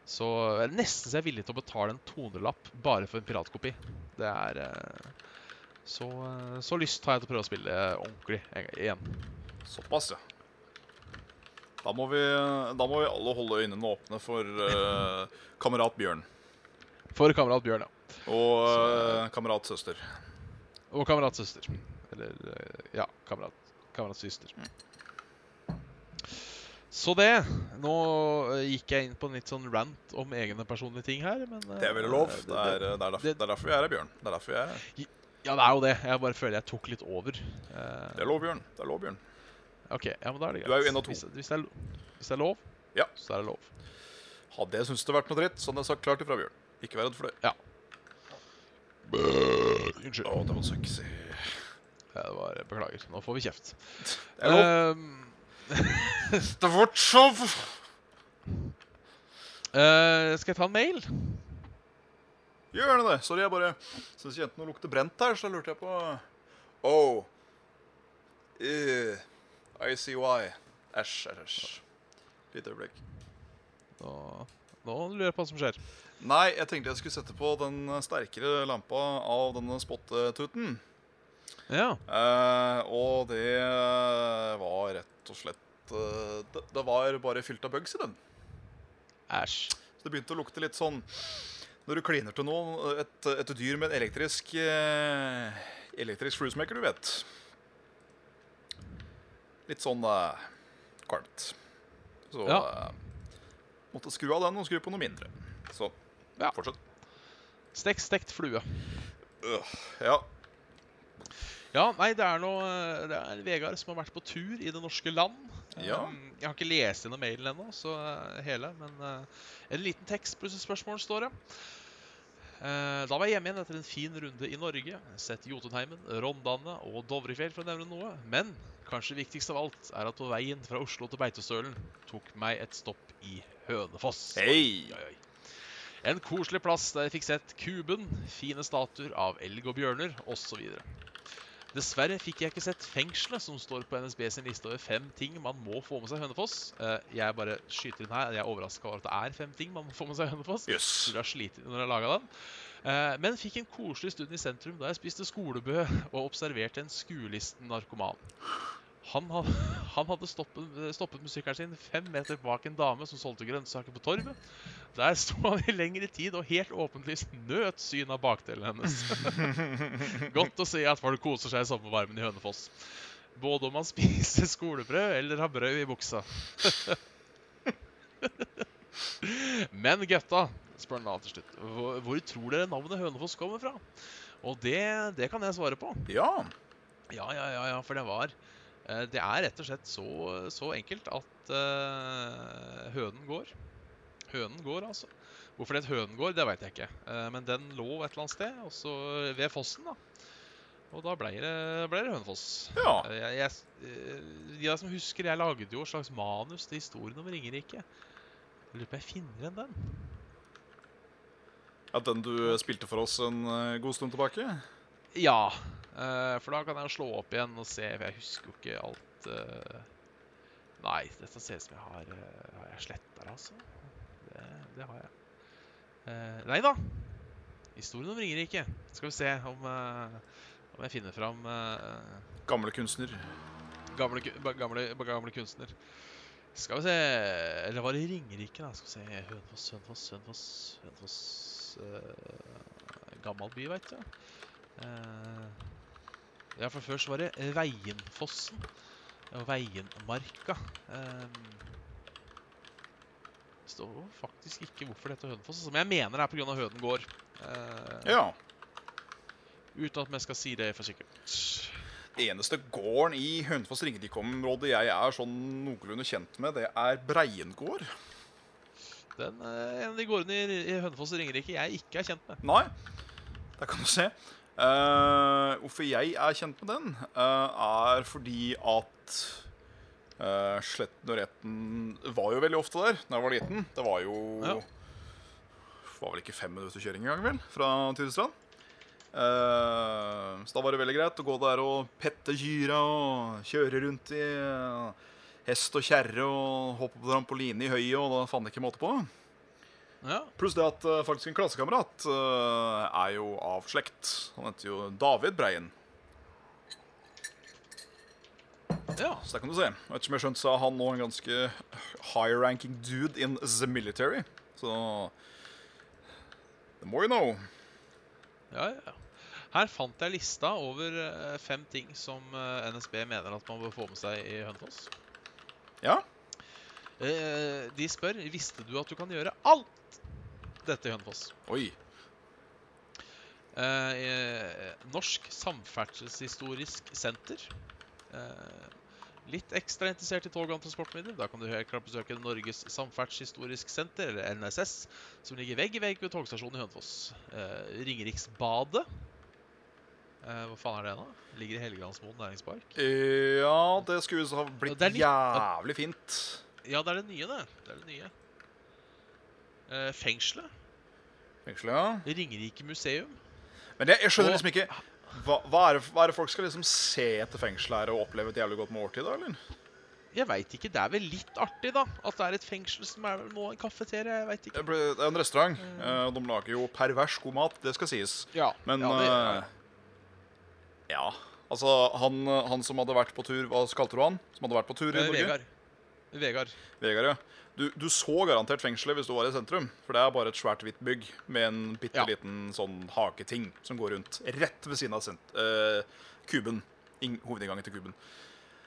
så er det nesten så jeg er villig til å betale en 200-lapp bare for en piratkopi. Det er eh, så, så lyst har jeg til å prøve å spille ordentlig en- igjen. Såpass, ja. Da må, vi, da må vi alle holde øynene åpne for uh, kamerat Bjørn. For kamerat Bjørn, ja. Og uh, kamerat søster. Og kameratsøster. Eller eh, ja, kamerat, kameratsøster. Så det. Nå eh, gikk jeg inn på en litt sånn rant om egne personlige ting her, men eh, Det er vel lov. det- Det er, det, er derfor, det- det er derfor vi er her, Bjørn. Det er derfor vi er her. Ja, det er jo det. Jeg bare føler jeg tok litt over. Det er lov, Bjørn. Det er lov, Bjørn. OK, ja, men da er det greit. Du er jo en av to. Hvis, hvis, det er, hvis det er lov, Ja. så er det lov. Hadde jeg syntes det vært noe dritt, så hadde jeg sagt klart ifra, Bjørn. Ikke vær redd for det. Unnskyld. Å, det var sexy. Ja, det var, beklager. Nå får vi kjeft. Det er vårt show eh, skal jeg ta en mail? Gjør det det? Sorry, jeg bare syns jentene noe lukter brent her, så da lurte jeg på Oh. Uh, I see why. Æsj, æsj, æsj. Lite øyeblikk. Nå, nå lurer jeg på hva som skjer. Nei, jeg tenkte jeg skulle sette på den sterkere lampa av denne spottetuten. Ja. Eh, og det var rett og slett eh, det, det var bare fylt av bugs i den. Æsj. Så det begynte å lukte litt sånn Når du kliner til noen, et, et dyr med en elektrisk eh, Elektrisk fruismaker, du vet. Litt sånn eh, kvalmt. Så Ja. eh, måtte skru av den og skru på noe mindre. Så Ja. fortsett. Stekt, stekt flue. Øh, ja. Ja, nei, det er noe Det er Vegard som har vært på tur i det norske land. Ja. Um, Jeg har ikke lest gjennom mailen ennå, så uh, hele, men uh, en liten tekst pluss et spørsmål står det. Da var jeg hjemme igjen etter en fin runde i Norge. Sett Jotunheimen, Rondane og Dovrefjell, for å nevne noe. Men kanskje viktigst av alt er at på veien fra Oslo til Beitostølen tok meg et stopp i Hønefoss. Hei! Oi, oi, oi. En koselig plass der jeg fikk sett Kuben, fine statuer av elg og bjørner osv. Dessverre fikk jeg ikke sett fengselet som står på NSB sin liste over fem ting man må få med seg i Hønefoss. Eh, Jeg bare skyter inn her. Jeg er overraska over at det er fem ting man må få med seg i Hønefoss. Yes. Når jeg laget den. Eh, Men fikk en koselig stund i sentrum da jeg spiste skolebø og observerte en skuelisten narkoman. Han, han hadde stoppet, stoppet med sin fem meter bak en dame som solgte grønnsaker på torvet. Der sto han i lengre tid og helt åpenlyst nøt syn av bakdelen hennes. Godt å se at folk koser seg i sommervarmen i Hønefoss. Både om man spiser skolebrød eller har brød i buksa. Men gutta, spør han da til slutt, hvor, tror dere navnet Hønefoss kommer fra? Og det, det kan jeg svare på. Ja. Ja, ja, ja, ja for det var Det er rett og slett så, så enkelt at uh, hønen går. Hønen går, altså. Hvorfor det het hønen går, det veit jeg ikke. Uh, men den lå et eller annet sted, også ved fossen. da. Og da ble det, ble det Hønefoss. Ja. Eh, Jeg, jeg, eh, de som husker, jeg lagde jo et slags manus til historien om Ringerike. Jeg Lurer på om jeg finner igjen den. ja. Den du spilte for oss en eh, god stund tilbake? Ja, eh, for da kan jeg slå opp igjen og se, for jeg husker jo ikke alt eh, Nei, dette ser ut som jeg har uh, Har jeg sletta det, altså? Det, det har jeg. Eh, nei da. Historien om Ringerike. Skal vi se om, eh, om jeg finner fram eh, Gamle kunstner. gamle, gamle, gamle kunstner. Skal vi se Eller var det Ringerike, da? Skal vi se Hønefoss, Hønefoss, Hønefoss Hønefoss uh, Gammel by, veit du. Eh, ja, for først var det Veienfossen. Og Veienmarka. Eh, det står faktisk ikke hvorfor det heter Hønefoss, som jeg mener det er pga. Høden gård. Eh, Ja. Uten at vi skal si det for sikkert. Eneste gården i Hønefoss Ringerike-området jeg er sånn noenlunde kjent med, det er Breiengård. Den er en av de gårdene i, i Hønefoss og Ringerike jeg ikke er kjent med. Nei, der kan du se. Eh, hvorfor jeg er kjent med den, uh, er fordi at uh, Sletten og Retten var jo veldig ofte der da jeg var liten. Det var jo Ja. var vel ikke fem minutter kjøring engang, vel, fra Tyrestrand. Så da var det veldig greit å gå der og pette kyra og kjøre rundt i hest og kjerre og hoppe på trampoline i høyet, og da fant jeg ikke måte på. Ja. Pluss det at uh, faktisk en klassekamerat uh, er jo av slekt. Han heter jo David Breien. ja. Så det kan du se. Ettersom jeg skjønt, så er han nå en ganske high-ranking dude in the military. Så The more you know. Ja, ja. Her fant jeg lista over eh, fem ting som NSB mener at man bør få med seg i Hønefoss. Ja. Eh, De spør visste du at du kan gjøre alt dette i Hønefoss. Oi. Eh, eh, Norsk Samferdselshistorisk Senter. Eh, litt ekstra interessert i tog og transportmidler. Da kan du helt klart besøke Norges Samferdselshistorisk Senter, eller NSS, som ligger vegg i vegg ved togstasjonen i Hønefoss. Eh, Ringeriksbadet. Eh, hva faen er det, da? Ligger i Helgelandsmoen næringspark. Ja, det skulle ha blitt jævlig fint. Ja, det er det nye, det. Det er det nye. Eh, fengselet. Fengselet, ja. Ringerike museum. Men jeg, jeg skjønner Og- liksom ikke hva, hva, er det, hva er det folk skal liksom se etter fengselet her og oppleve et jævlig godt måltid, da, eller? Jeg veit ikke. Det er vel litt artig, da. At det er et fengsel som er nå en kafeteria. Jeg vet ikke. det er en restaurant. Mm. de lager jo pervers god mat, det skal sies. Ja, Men ja, det, eh, Ja. Altså, han, han som hadde vært på tur Hva kalte du han? Som hadde vært på tur i eh, Norge? Vegard. Vegard. Vegard, ja. Du, du så garantert fengselet hvis du var i sentrum. For det er bare et svært hvitt bygg med en bitte Ja. liten sånn haketing som går rundt rett ved siden av sent uh, kuben. In Hovedinngangen til kuben.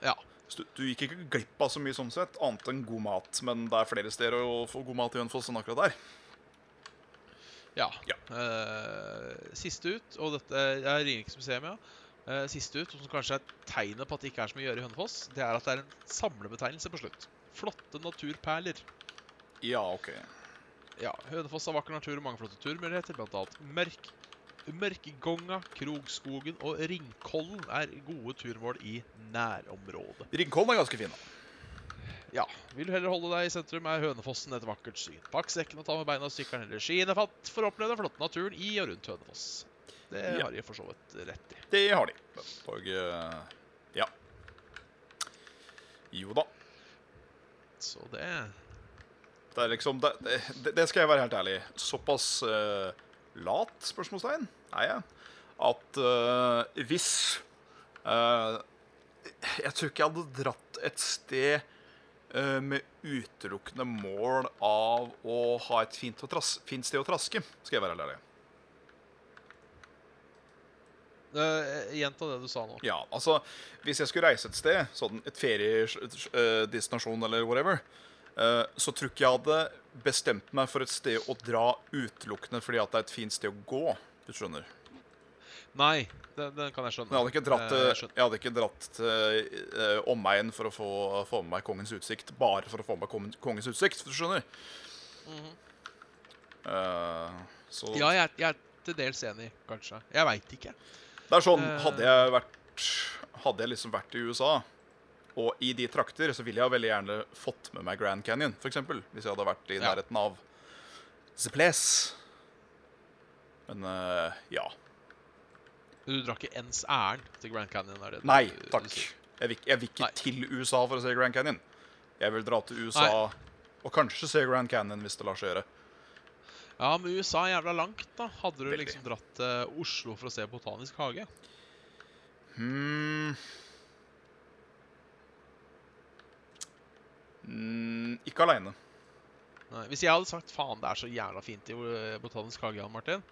Ja. Så du, du gikk ikke glipp av så mye sånn sett, annet enn god mat. Men det er flere steder å få god mat i Hønefoss enn akkurat der. ja. Ja. Uh, siste ut, og dette er Ringeriksmuseet, ja. Uh, siste ut, som kanskje er tegnet på at det ikke er så mye å gjøre i Hønefoss, det er at det er en samlebetegnelse på slutt. Flotte naturperler. Ja, OK. Ja, Hønefoss har vakker natur og mange flotte turmuligheter, annet Mørk, Mørkegonga, Krogskogen og Ringkollen er gode turmål i nærområdet. Ringkollen er ganske fin. da. Ja, vil du heller holde deg i sentrum, er Hønefossen et vakkert syn. Pakk sekken og ta med beina og sykkelen eller skiene fatt for å oppleve den flotte naturen i og rundt Hønefoss. Det Ja. har de for så vidt rett i. Det har de. Og eh, ja. Jo da. Så det Det er liksom Det, det, det skal jeg være helt ærlig. Såpass uh, lat, spørsmålstegn, er jeg, at uh, hvis uh, Jeg tror ikke jeg hadde dratt et sted med utelukkende mål av å ha et fint, fint sted å traske, skal jeg være helt ærlig. Eh, Gjenta det du sa nå. Ja, altså, hvis jeg skulle reise et sted, sånn et feriedestinasjon eller whatever, uh, så tror ikke jeg hadde bestemt meg for et sted å dra utelukkende fordi at det er et fint sted å gå. Du skjønner. Nei, den, den kan jeg skjønne. Men jeg hadde ikke dratt, jeg jeg hadde ikke dratt til omegn for å få, få med meg kongens utsikt, bare for å få med meg kongens utsikt, du skjønner. Eh, så Ja, jeg, jeg er til dels enig, kanskje. Jeg veit ikke. Det er sånn, Eh. hadde jeg vært Hadde jeg liksom vært i USA og i de trakter, så ville jeg veldig gjerne fått med meg Grand Canyon, for eksempel, Hvis jeg hadde vært i nærheten av The Place. Men eh, ja. Du drar ikke ens ærend til Grand Canyon? er det Nei, takk. Jeg vil, jeg vil ikke Nei. til USA for å se Grand Canyon. Jeg vil dra til USA og kanskje se Grand Canyon hvis det lar seg gjøre. Ja, men USA er jævla langt, da. Hadde du Veldig. liksom dratt til Oslo for å se Botanisk hage? Hmm. Mm, ikke aleine. Hvis jeg hadde sagt faen, det er så jævla fint i eh, Botanisk hage, Jan Martin,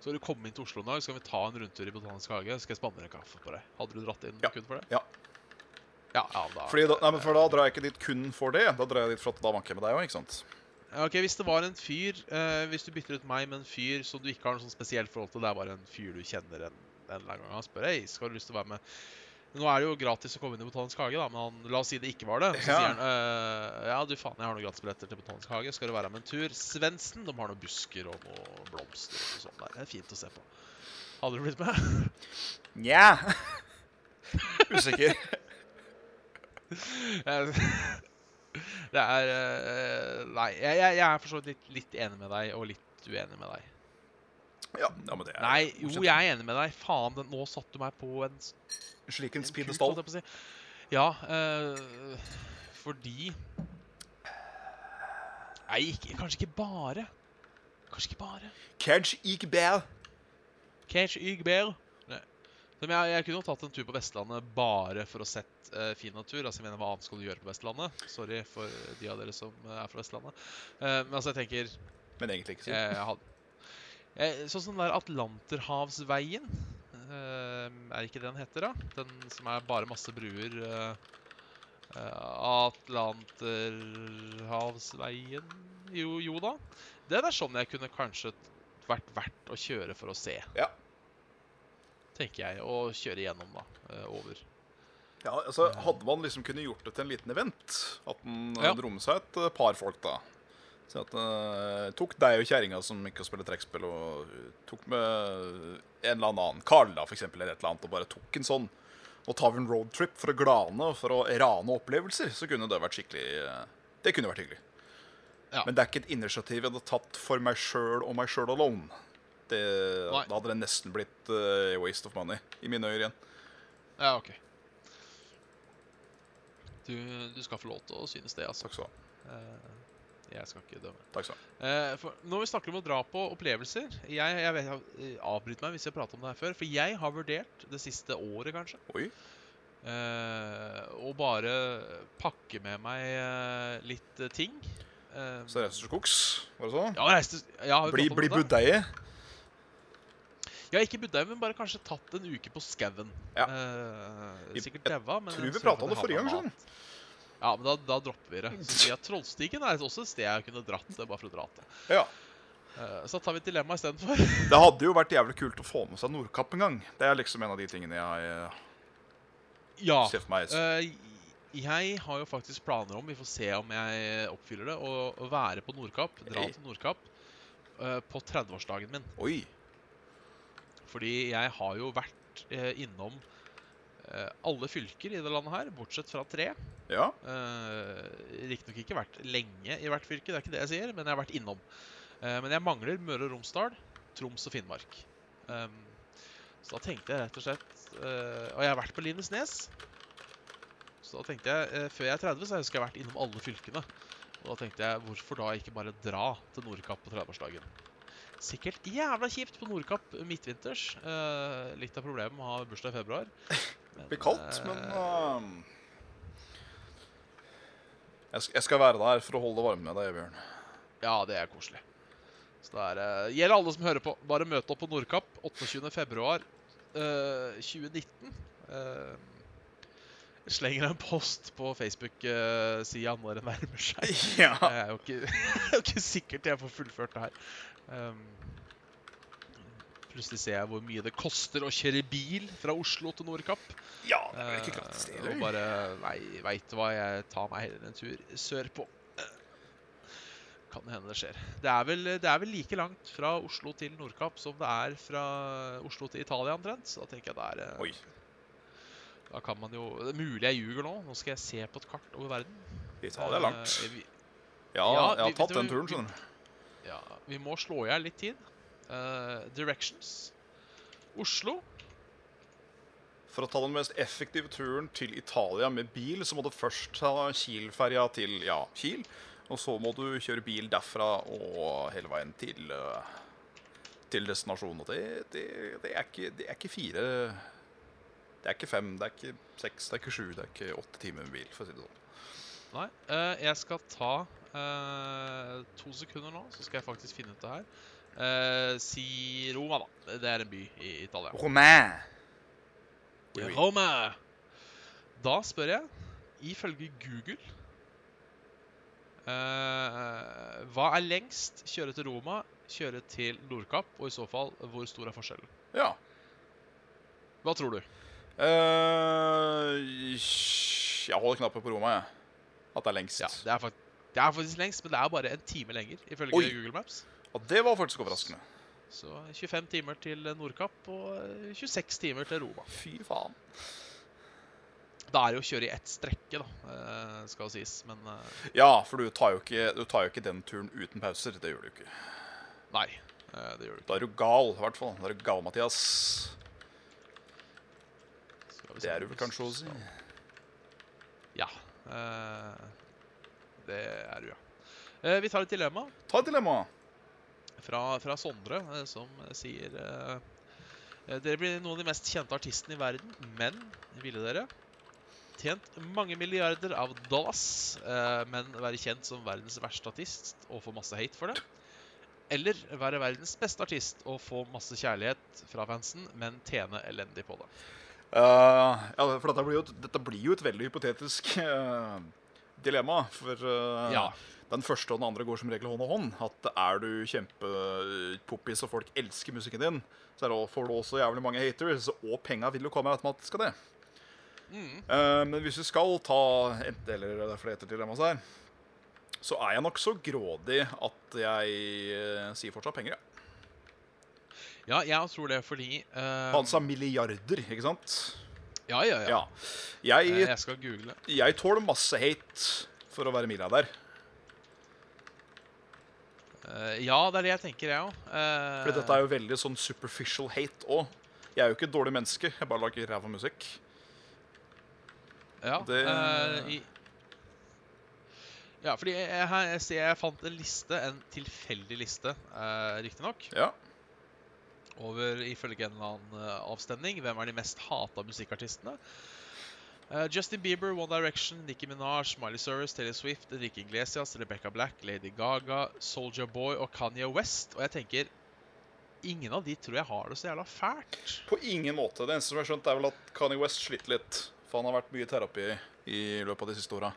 så hadde du komme inn til Oslo en dag, så skal vi ta en rundtur i Botanisk hage, så skal jeg spanne en kaffe på deg. Hadde du dratt inn Ja. kun for det? Ja. Ja, ja, da Fordi da, nei, men for da drar jeg ikke dit kun for det. Da drar jeg dit for at da vanker jeg med deg òg, ikke sant? Ok, Hvis det var en fyr eh, Hvis du bytter ut meg med en fyr som du ikke har noe sånn spesielt forhold til, det er bare en fyr du kjenner en, en eller annen gang, han spør hei, skal du lyst til å være med Nå er det jo gratis å komme inn i Botanisk hage, da, men han, la oss si det ikke var det. Så Ja. sier han «Øh, ja, du faen, jeg har noen gratisbilletter til Botanisk hage, skal du være med en tur? Svendsen, de har noen busker og noen blomster og sånn der. Det er fint å se på. Hadde du blitt med? Nja. Usikker. Det er eh, Nei, jeg, jeg, er for så vidt litt, litt enig med deg og litt uenig med deg. Ja, ja, men det er Nei, jo, jeg er enig med deg. Faen, den, nå satte du meg på en s- Slik en en pult, speedestall. holdt jeg på å si. Ja, eh, fordi Nei, ikke, kanskje ikke bare. Kanskje ikke bare. Kanskje ikke bare. Kanskje ikke bare. Men jeg, jeg kunne jo tatt en tur på Vestlandet bare for å sett uh, fin natur. Altså, jeg mener, Hva annet skal du gjøre på Vestlandet? Sorry for de av dere som eh, er fra Vestlandet. Uh, men altså, jeg tenker Men egentlig ikke. Si. jeg Sånn som den der Atlanterhavsveien Er ikke det den heter, da? Den som er bare masse bruer. Atlanterhavsveien jo, jo da. Den er sånn jeg kunne kanskje vært verdt å kjøre for å se. Ja. Tenker jeg. Og kjøre gjennom, da. eh, over. Ja, altså, Hadde man liksom kunne gjort det til en liten event, at den Ja. ja. dro med seg et eh, par folk, da Så at uh, Tok deg og kjerringa som ikke spiller trekkspill, og eh, tok med en eller annen Karl, da, for eksempel, eller et eller annet, og bare tok en sånn Og tar vi en roadtrip for å glane og for å rane opplevelser, så kunne det vært skikkelig eh, Det kunne vært hyggelig. Ja. Men det er ikke et initiativ jeg hadde tatt for meg sjøl og meg sjøl alone. Det, Nei. da hadde det nesten blitt uh, waste of money, i mine øyne igjen. Ja, OK. Du, du skal få lov til å synes det, altså. Takk skal du ha. Eh, jeg skal ikke dømme. Takk skal du ha. Eh, når vi snakker om å dra på opplevelser Jeg, jeg vet, jeg avbryter meg hvis jeg prater om det her før. For jeg har vurdert det siste året, kanskje, Oi. Uh, å bare pakke med meg uh, litt uh, ting. Så reiser du til skogs, var det så? ja, reiste, ja, Bli, bli budeie. Ja, ikke budde, men bare kanskje tatt en uke på skauen. Ja. Eh, Jeg- sikkert daua, men tror vi prata om det jeg forrige gang, sånn. Ja, men da, da dropper vi det. Så sier jeg Trollstigen er også et sted jeg kunne dratt det, bare for å dra til. Ja. Eh, så tar vi dilemmaet dilemma istedenfor. Det hadde jo vært jævlig kult å få med seg Nordkapp en gang. Det er liksom en av de tingene jeg eh, Ja. ser for meg. Eh, jeg har jo faktisk planer om, vi får se om jeg oppfyller det, å, være på Nordkapp, dra Hey. til Nordkapp eh, på 30-årsdagen min. Oi. Fordi jeg har jo vært eh, innom eh, alle fylker i det landet her, bortsett fra tre. Ja. Eh, Riktignok ikke vært lenge i hvert fylke, det er ikke det jeg sier, men jeg har vært innom. Eh, men jeg mangler Møre og Romsdal, Troms og Finnmark. Um, så da tenkte jeg rett og slett eh, Og jeg har vært på Lindesnes. Så da tenkte jeg, eh, før jeg er 30, så har jeg vært innom alle fylkene. Og da tenkte jeg, hvorfor da ikke bare dra til Nordkapp på 30-årsdagen? Sikkert jævla kjipt på Nordkapp midtvinters. Eh, litt av problemet med å ha bursdag i februar. Det blir kaldt, eh, men uh, jeg, skal være der for å holde det varme med deg, Bjørn. Ja, det er koselig. Så det er, uh, gjelder alle som hører på. Bare møt opp på Nordkapp 28. februar eh, 2019. Eh, jeg slenger en post på Facebook-sida når det nærmer seg. Ja. Jeg er jo ikke, er jo ikke sikker til jeg får fullført det her. Um, plutselig ser jeg hvor mye det koster å kjøre bil fra Oslo til Nordkapp. ja, det er ikke gratis, det eller? og bare Nei, veit du hva, jeg tar meg heller en tur sørpå. Kan hende det skjer. Det er, vel, det er vel like langt fra Oslo til Nordkapp som det er fra Oslo til Italia omtrent. Så da tenker jeg det er eh, Oi. Da kan man jo Det er mulig jeg ljuger nå. Nå skal jeg se på et kart over verden. Italia er langt. Uh, vi, Ja, ja, jeg har vi- tatt den turen, skjønner du. ja, vi må slå i hjel litt tid. Uh, directions. Oslo. For å ta den mest effektive turen til Italia med bil, så må du først ta Kiel-ferja til ja, Kiel. Og så må du kjøre bil derfra og hele veien til, eh, til destinasjonen. Og det, det, det, er ikke, det er ikke fire Det er ikke fem, det er ikke seks, det er ikke sju, det er ikke åtte timer med bil, for å si det sånn. Nei, eh, jeg skal ta eh, to sekunder nå, så skal jeg faktisk finne ut det her. Eh, si Roma, da. Det er en by i Italia. Roma. Oui, oui. Roma! Da spør jeg, ifølge Google eh, Hva er lengst? Kjøre til Roma, kjøre til Nordkapp, og i så fall, hvor stor er forskjellen? Ja. Hva tror du? Eh, jeg holder knappen på Roma, jeg. At det er lengst. Ja, det er, det er faktisk lengst, men det er bare en time lenger, ifølge Oi. Google Maps. Og det var faktisk overraskende. Så 25 timer til Nordkapp og eh, 26 timer til Roma. Fy faen. Da er det jo å kjøre i ett strekke, da, skal det sies. Men eh, Ja, for du tar, jo ikke, du tar jo ikke den turen uten pauser. Det gjør du ikke. nei, eh, det gjør du ikke. Da er du gal, i hvert fall. Da er du gal, Mathias. Det er du vel kanskje å si. Ja. eh, det er du, ja. Eh, vi tar et dilemma Ta et dilemma. fra, fra Sondre, eh, som sier eh, eh, Dere blir noen av de mest kjente artistene i verden, men ville dere tjent mange milliarder av dollars, eh, men være kjent som verdens verste artist og få masse hate for det? Eller være verdens beste artist og få masse kjærlighet fra fansen, men tjene elendig på det? Eh, ja, for dette blir, jo, et- dette blir jo et veldig hypotetisk uh, dilemma. For uh, Ja. den første og den andre går som regel hånd i hånd. At er du kjempepoppis og folk elsker musikken din, så er det, får du også jævlig mange haters, og penga vil jo komme automatisk av det. Mm. Men hvis vi skal ta enten eller det er flere dilemmaer her, så er jeg nok så grådig at jeg sier fortsatt penger. Ja. Ja, jeg tror det fordi uh... Han sa milliarder, ikke sant? Ja, ja, ja. Ja. Eh, Jeg, Jeg skal google. jeg tåler masse hate for å være milliardær. Uh, ja, det er det jeg tenker, jeg òg. Fordi dette er jo veldig sånn superficial hate òg. Jeg er jo ikke et dårlig menneske, jeg bare lager ræva musikk. ja, det- uh, i, ja, fordi jeg, jeg, jeg, jeg fant en liste, en tilfeldig liste, uh, riktignok, Ja. Over ifølge en eller annen eh, avstemning. Hvem er de mest hata musikkartistene? Uh, Justin Bieber, One Direction, Nicki Minaj, Miley Cyrus, Taylor Swift, Enrique Iglesias, Rebecca Black, Lady Gaga, Soldier Boy og Kanye West. Og jeg tenker Ingen av de tror jeg har det så jævla fælt. På ingen måte. Det eneste som jeg har skjønt, er vel at Kanye West sliter litt. For han har vært mye i terapi i løpet av de siste åra.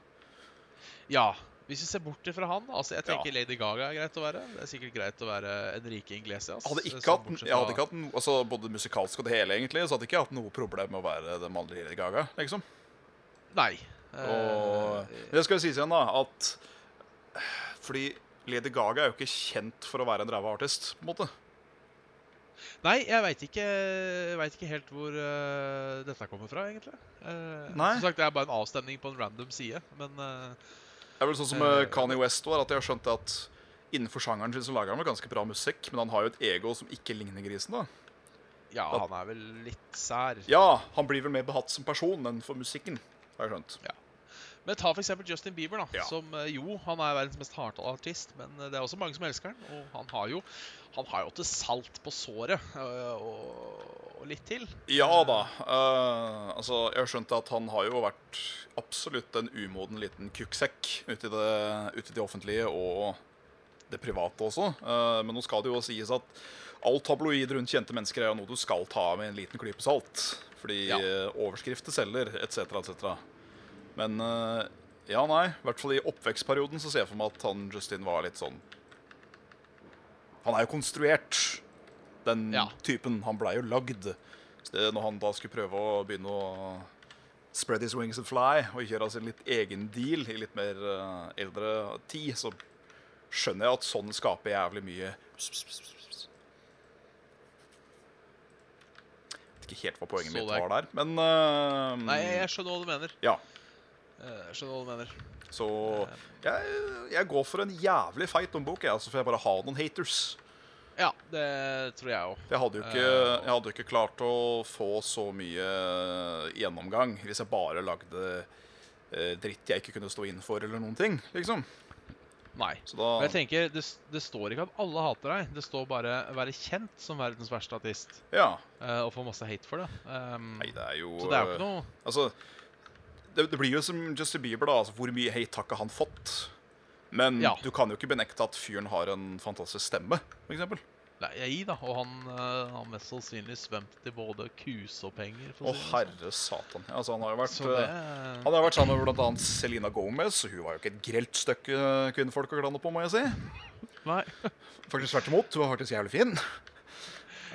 Ja, hvis vi ser bort fra han altså Jeg tenker Ja. Lady Gaga er greit å være. Det er sikkert greit å være Enrique Inglesias. Hadde eh, ikke hatt, jeg hadde ikke hatt no- altså både musikalsk og det hele, egentlig, så hadde jeg ikke hatt noe problem med å være den mannlige Lady Gaga. liksom. Nei. Og Eh, det skal jo sies igjen, da, at Fordi Lady Gaga er jo ikke kjent for å være en ræva artist, på en måte. Nei, jeg veit ikke, ikke helt hvor uh, dette kommer fra, egentlig. Uh, Nei. Som sagt, Det er bare en avstemning på en random side, men eh, Det er vel sånn som Eh, med Kanye West var, at jeg har skjønt at innenfor sjangeren sin så lager han vel ganske bra musikk, men han har jo et ego som ikke ligner grisen, da. ja, At- han er vel litt sær. Ja, han blir vel mer behatt som person enn for musikken, har jeg skjønt. Men ta f.eks. Justin Bieber, da. Ja. Som eh, jo, han er verdens mest hata artist, men eh, det er også mange som elsker han. Og han har jo Han har jo til salt på såret, øh, og, og litt til. Ja da. Uh, altså, jeg har skjønt at han har jo vært absolutt en umoden liten kukksekk ute i det, ute i det offentlige og det private også. Uh, men nå skal det jo sies at all tabloid rundt kjente mennesker er jo noe du skal ta med en liten klype salt. Fordi Ja. eh, overskrifter selger, etc., etc. Men eh, ja, nei. I hvert fall i oppvekstperioden så ser jeg for meg at han Justin var litt sånn Han er jo konstruert, den Ja. typen. Han blei jo lagd. Så når han da skulle prøve å begynne å spread his wings and fly og gjøre sin litt egen deal i litt mer uh, eldre tid, så skjønner jeg at sånn skaper jævlig mye Vet ikke helt hva poenget Så mitt var der, men uh, Nei, jeg skjønner hva du mener. Ja. Eh, Jeg skjønner hva du mener. Så jeg, jeg går for en jævlig feit bok, jeg, altså, for jeg bare har noen haters. Ja, det tror jeg òg. Jeg Eh, jeg hadde jo ikke klart å få så mye gjennomgang hvis jeg bare lagde eh, dritt jeg ikke kunne stå inn for, eller noen ting. liksom. Nei. Så da Men jeg tenker, det, det står ikke at alle hater deg. Det står bare 'være kjent som verdens verste artist' Ja. eh, og få masse hate for det. Um, Nei, det er jo så det er jo ikke noe Altså, det, det blir jo som Justin Bieber, da. Altså, hvor mye hate har ikke han fått? Men Ja. du kan jo ikke benekte at fyren har en fantastisk stemme, f.eks. Nei, da. Og han uh, har mest sannsynlig svømt i både kuse og penger. Å, det sånn. herre satan. Altså, han har jo vært det uh, Han har vært sammen med bl.a. Selena Gomez, og hun var jo ikke et grelt stykke kvinnfolk å glane på, må jeg si. Nei. Faktisk tvert imot. Hun var faktisk jævlig fin.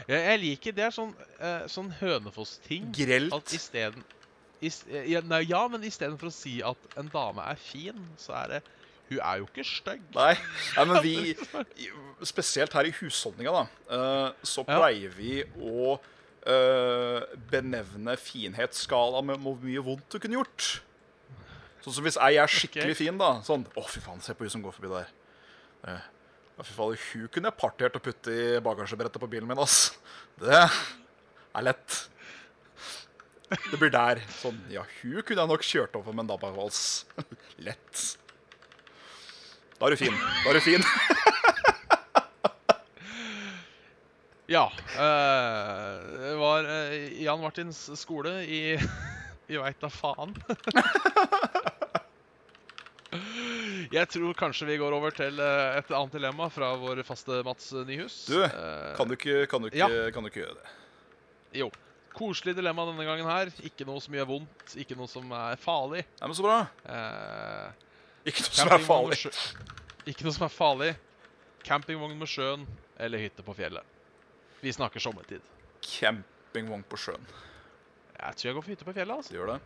Jeg, jeg liker Det er sånn, uh, sånn Hønefoss-ting. Grelt. At isteden is, ja, nei, ja, men istedenfor å si at en dame er fin, så er det Hun er jo ikke stygg. Nei, nei men vi Spesielt her i husholdninga, da, eh, så pleier vi å eh, benevne finhetsskala med hvor mye vondt du kunne gjort. Sånn som hvis ei er skikkelig fin, da. Sånn Å, fy faen, se på hun som går forbi der. Eh, fy faen, hun kunne jeg partert og putte i bagasjebrettet på bilen min, ass. Det er lett. Det blir der. Sånn, ja, hun kunne jeg nok kjørt over med en dabbavals. Lett. Da er du fin. Da er du fin. Ja. Øh, det var øh, Jan Martins skole i I veit da faen. Jeg tror kanskje vi går over til eh, et annet dilemma fra vår faste Mats Nyhus. Du, Kan du ikke, kan du ikke, Ja. kan du ikke gjøre det? Jo. Koselig dilemma denne gangen her. Ikke noe som gjør vondt, ikke noe som er farlig. Nei, men så bra. Eh, Ikke noe som er farlig. Ikke noe som er farlig. Campingvogn med sjøen eller hytte på fjellet. Vi snakker sommertid. Campingvogn på sjøen. Jeg tror jeg går for hytte på fjellet. altså. Det gjør det.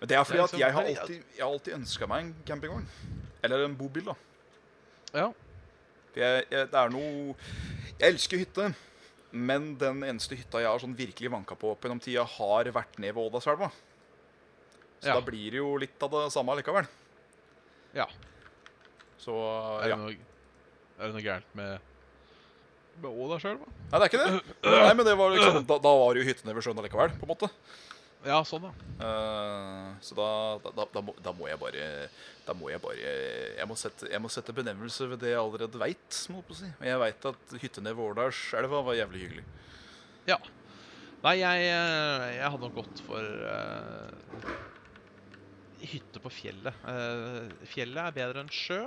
Men det er fordi Det er at liksom- jeg har er- alltid, jeg har alltid ønska meg en campingvogn. Eller en bobil, da. Ja. Jeg, jeg, det er noe Jeg elsker hytte. Men den eneste hytta jeg har sånn virkelig vanka på opp gjennom tida, har vært ned ved Ådalselva. Så Ja. da blir det jo litt av det samme likevel. ja. Så Er, ja. det noe, er det noe gærent med med Ådalselva? Nei, det er ikke det. Nei, men det var liksom, da, da var det jo hyttene ved sjøen allikevel, på en måte. Ja, sånn, ja. Uh, så da, da, da, må, da må jeg bare Da må jeg bare Jeg må sette, jeg må sette benevnelse ved det jeg allerede veit. Si. Jeg veit at hyttene i ved Årdalselva var jævlig hyggelig. ja. Nei, jeg, eh, jeg hadde nok gått for uh, hytte på fjellet. Uh, fjellet er bedre enn sjø,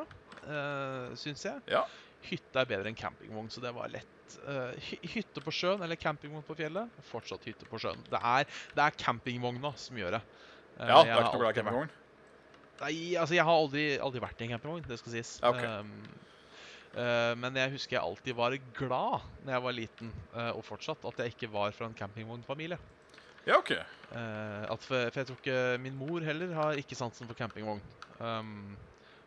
uh, syns jeg. Ja. Hytte er bedre enn campingvogn, så det var lett. Eh, hy hytte på sjøen eller campingvogn på fjellet? Fortsatt hytte på sjøen. Det er, det er campingvogna som gjør det. Eh, Ja, det er ikke noe glad i campingvogn. Nei, altså jeg har aldri, aldri vært i en campingvogn, det skal sies. Okay. Um, Uh, men jeg husker jeg alltid var glad når jeg var liten, uh, og fortsatt, at jeg ikke var fra en campingvognfamilie. Ja, OK. Uh, for, for jeg tror ikke min mor heller har ikke sansen for campingvogn. Um,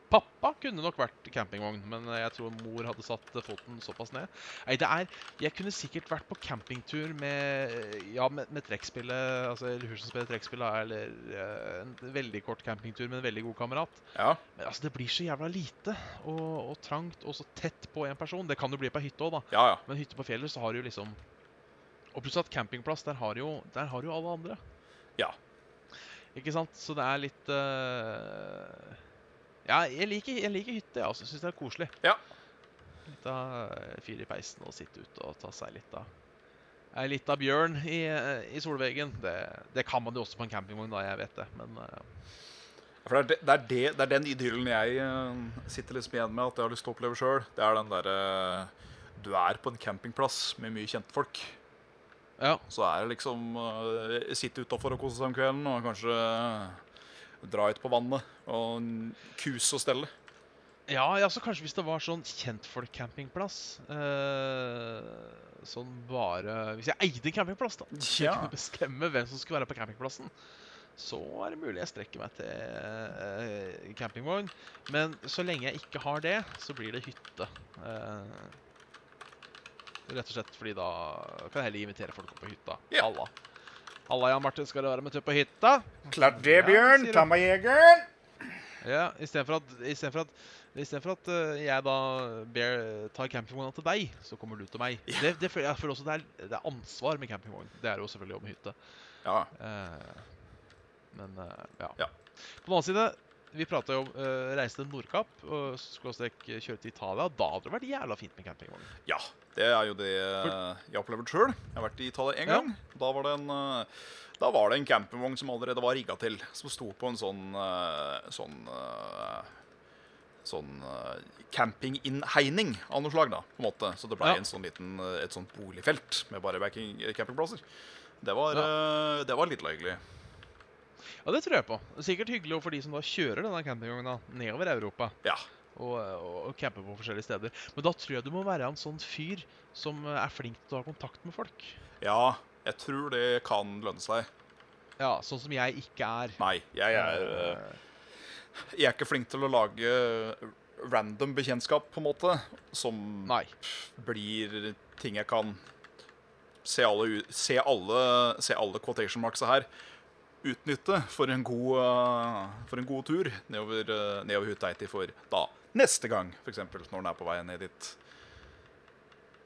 pappa kunne nok vært campingvogn, men jeg tror mor hadde satt foten såpass ned. Nei, det er Jeg kunne sikkert vært på campingtur med Ja, med, med trekkspillet, altså eller hun som spiller trekkspill, eller uh, en veldig kort campingtur med en veldig god kamerat. Ja. Men altså, det blir så jævla lite og, og trangt og så tett på en person. Det kan jo bli på hytte òg, da. Ja, ja. Men hytte på fjellet så har du liksom Og plutselig at campingplass, der har jo, der har jo alle andre. Ja. Ikke sant? Så det er litt eh, Ja, jeg liker, jeg liker hytte, jeg også. Syns det er koselig. Ja. Litt av eh, fyr i peisen og sitte ute og ta seg litt av Ei lita bjørn i, eh, i solveggen. Det, det kan man jo også på en campingvogn, da, jeg vet det. Men eh, For det er, det, det, er det, det er den idyllen jeg eh, sitter liksom igjen med at jeg har lyst til å oppleve sjøl. Det er den derre Du er på en campingplass med mye kjentfolk. ja. Så er det liksom Sitte utafor og kose seg om kvelden og kanskje dra ut på vannet og kuse og stelle. Ja, altså så kanskje hvis det var sånn kjentfolk-campingplass eh, Sånn bare Hvis jeg eide en campingplass, da. Så jeg Ja. kunne bestemme hvem som skulle være på campingplassen. Så er det mulig jeg strekker meg til eh, campingvogn. Men så lenge jeg ikke har det, så blir det hytte. Eh, rett og slett fordi da kan jeg heller invitere folk opp på hytta. Ja. Halla. Halla, Jan Martin, skal du være med tur på hytta? Klart det, Bjørn. Ja, Ta meg jegeren! Ja, istedenfor at, i for at, i for at uh, jeg da ber, tar campingvogna til deg, så kommer du til meg. Ja. Det, det, jeg føler også det er, det er ansvar med campingvogn. Det er jo selvfølgelig om hytte. Ja. Uh, men uh, ja. Ja. På den annen side, vi prata jo om uh, reise til Nordkapp og skråstrek kjøre til Italia. Da hadde det vært jævla fint med campingvogn. ja. Det er jo det uh, jeg opplever sjøl. Jeg har vært i Italia én Ja. gang. Da var det en uh, da var det en campingvogn som allerede var rigga til, som sto på en sånn eh, sånn eh, Sånn eh, campinginnhegning av noe slag, da. på en måte. Så det ble Ja. en sånn liten, eh, et sånt boligfelt med bare campingplasser. Det var, Ja. eh, det var litt hyggelig. Ja, det tror jeg på. Sikkert hyggelig for de som da kjører denne campingvogna nedover Europa. Ja. og, og, camper på forskjellige steder. Men da tror jeg du må være en sånn fyr som eh, er flink til å ha kontakt med folk. ja, jeg tror det kan lønne seg. Ja, Sånn som jeg ikke er. Nei, jeg er eh, Jeg er ikke flink til å lage random bekjentskap, på en måte, som Nei. blir ting jeg kan se alle, se alle, se alle quotation marksa her. Utnytte for en god, eh, for en god tur nedover, uh, nedover Huteiti for da neste gang, f.eks. når den er på vei ned dit.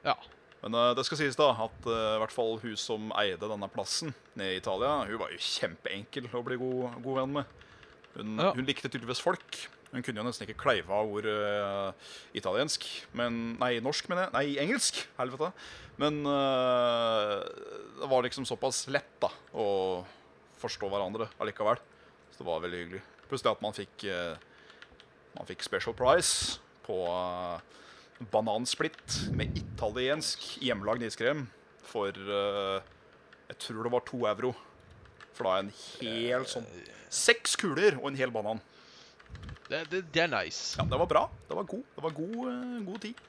Ja. Men eh, det skal sies da at eh, i hvert fall hun som eide denne plassen nede i Italia, hun var jo kjempeenkel å bli god, god venn med. Hun, Ja. hun likte tydeligvis folk. Hun kunne jo nesten ikke kleive av ord uh, italiensk. Men, nei, norsk, mener jeg. Nei, engelsk. Helvete. Men uh, det var liksom såpass lett da å forstå hverandre allikevel. Så det var veldig hyggelig. Pluss det at man fikk eh, Man fikk special price på eh, banansplitt med italiensk hjemmelagd iskrem for eh, Jeg tror det var to euro. For da en hel sånn Seks kuler og en hel banan. Det, det, det er nice. Ja, det var bra. Det var god. Det var god, god tid.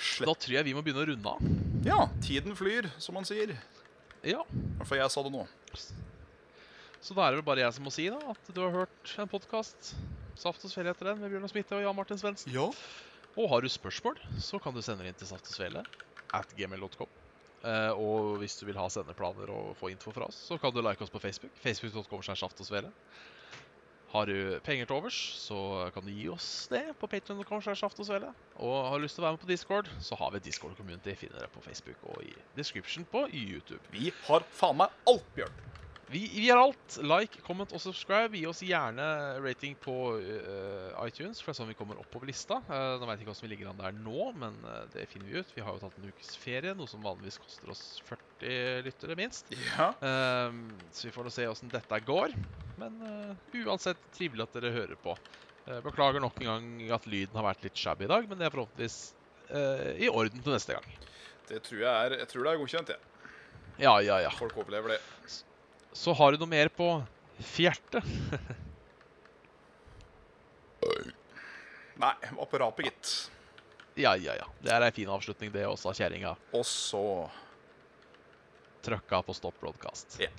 Slett. Da tror jeg vi må begynne å runde av. Ja, tiden flyr, som man sier. I Ja. hvert fall jeg sa det nå. Så da er det vel bare jeg som må si da, at du har hørt en podkast. Saft og Svele heter den, med Bjørn Smitte og Jan Martin Svendsen. Ja. Og har du spørsmål, så kan du sende det inn til Saft og Svele at gmail.com. Uh, og hvis du vil ha sendeplaner og få info fra oss, så kan du like oss på Facebook. Facebook.com slash Saft og Svele. Har du penger til overs, så kan du gi oss det på patreon.com. slash Saft og har du lyst til å være med på Discord, så har vi Discord-community. Finner dere på Facebook og i description på YouTube. Vi har faen meg alt, Bjørn. Vi, vi gjør alt. Like, comment og subscribe. Gi oss gjerne rating på uh, iTunes, for det er sånn vi kommer opp på lista. Uh, nå jeg ikke hvordan vi ligger an der nå, men uh, det finner vi ut. Vi har jo tatt en ukes ferie, noe som vanligvis koster oss 40 lyttere, minst. Ja. Ehm, så vi får nå se åssen dette går. Men uansett trivelig at dere hører på. Beklager nok en gang at lyden har vært litt shabby i dag, men det er forhåpentligvis i orden til neste gang. Det tror jeg er, jeg tror det er godkjent, jeg. Ja, ja, ja. Folk overlever det. Så har du noe mer på fjertet? Nei, var på rapet, gitt. Ja, ja, ja. Det er ei en fin avslutning, det også, av kjerringa. Og så Trøkka på stopp broadcast. Ja.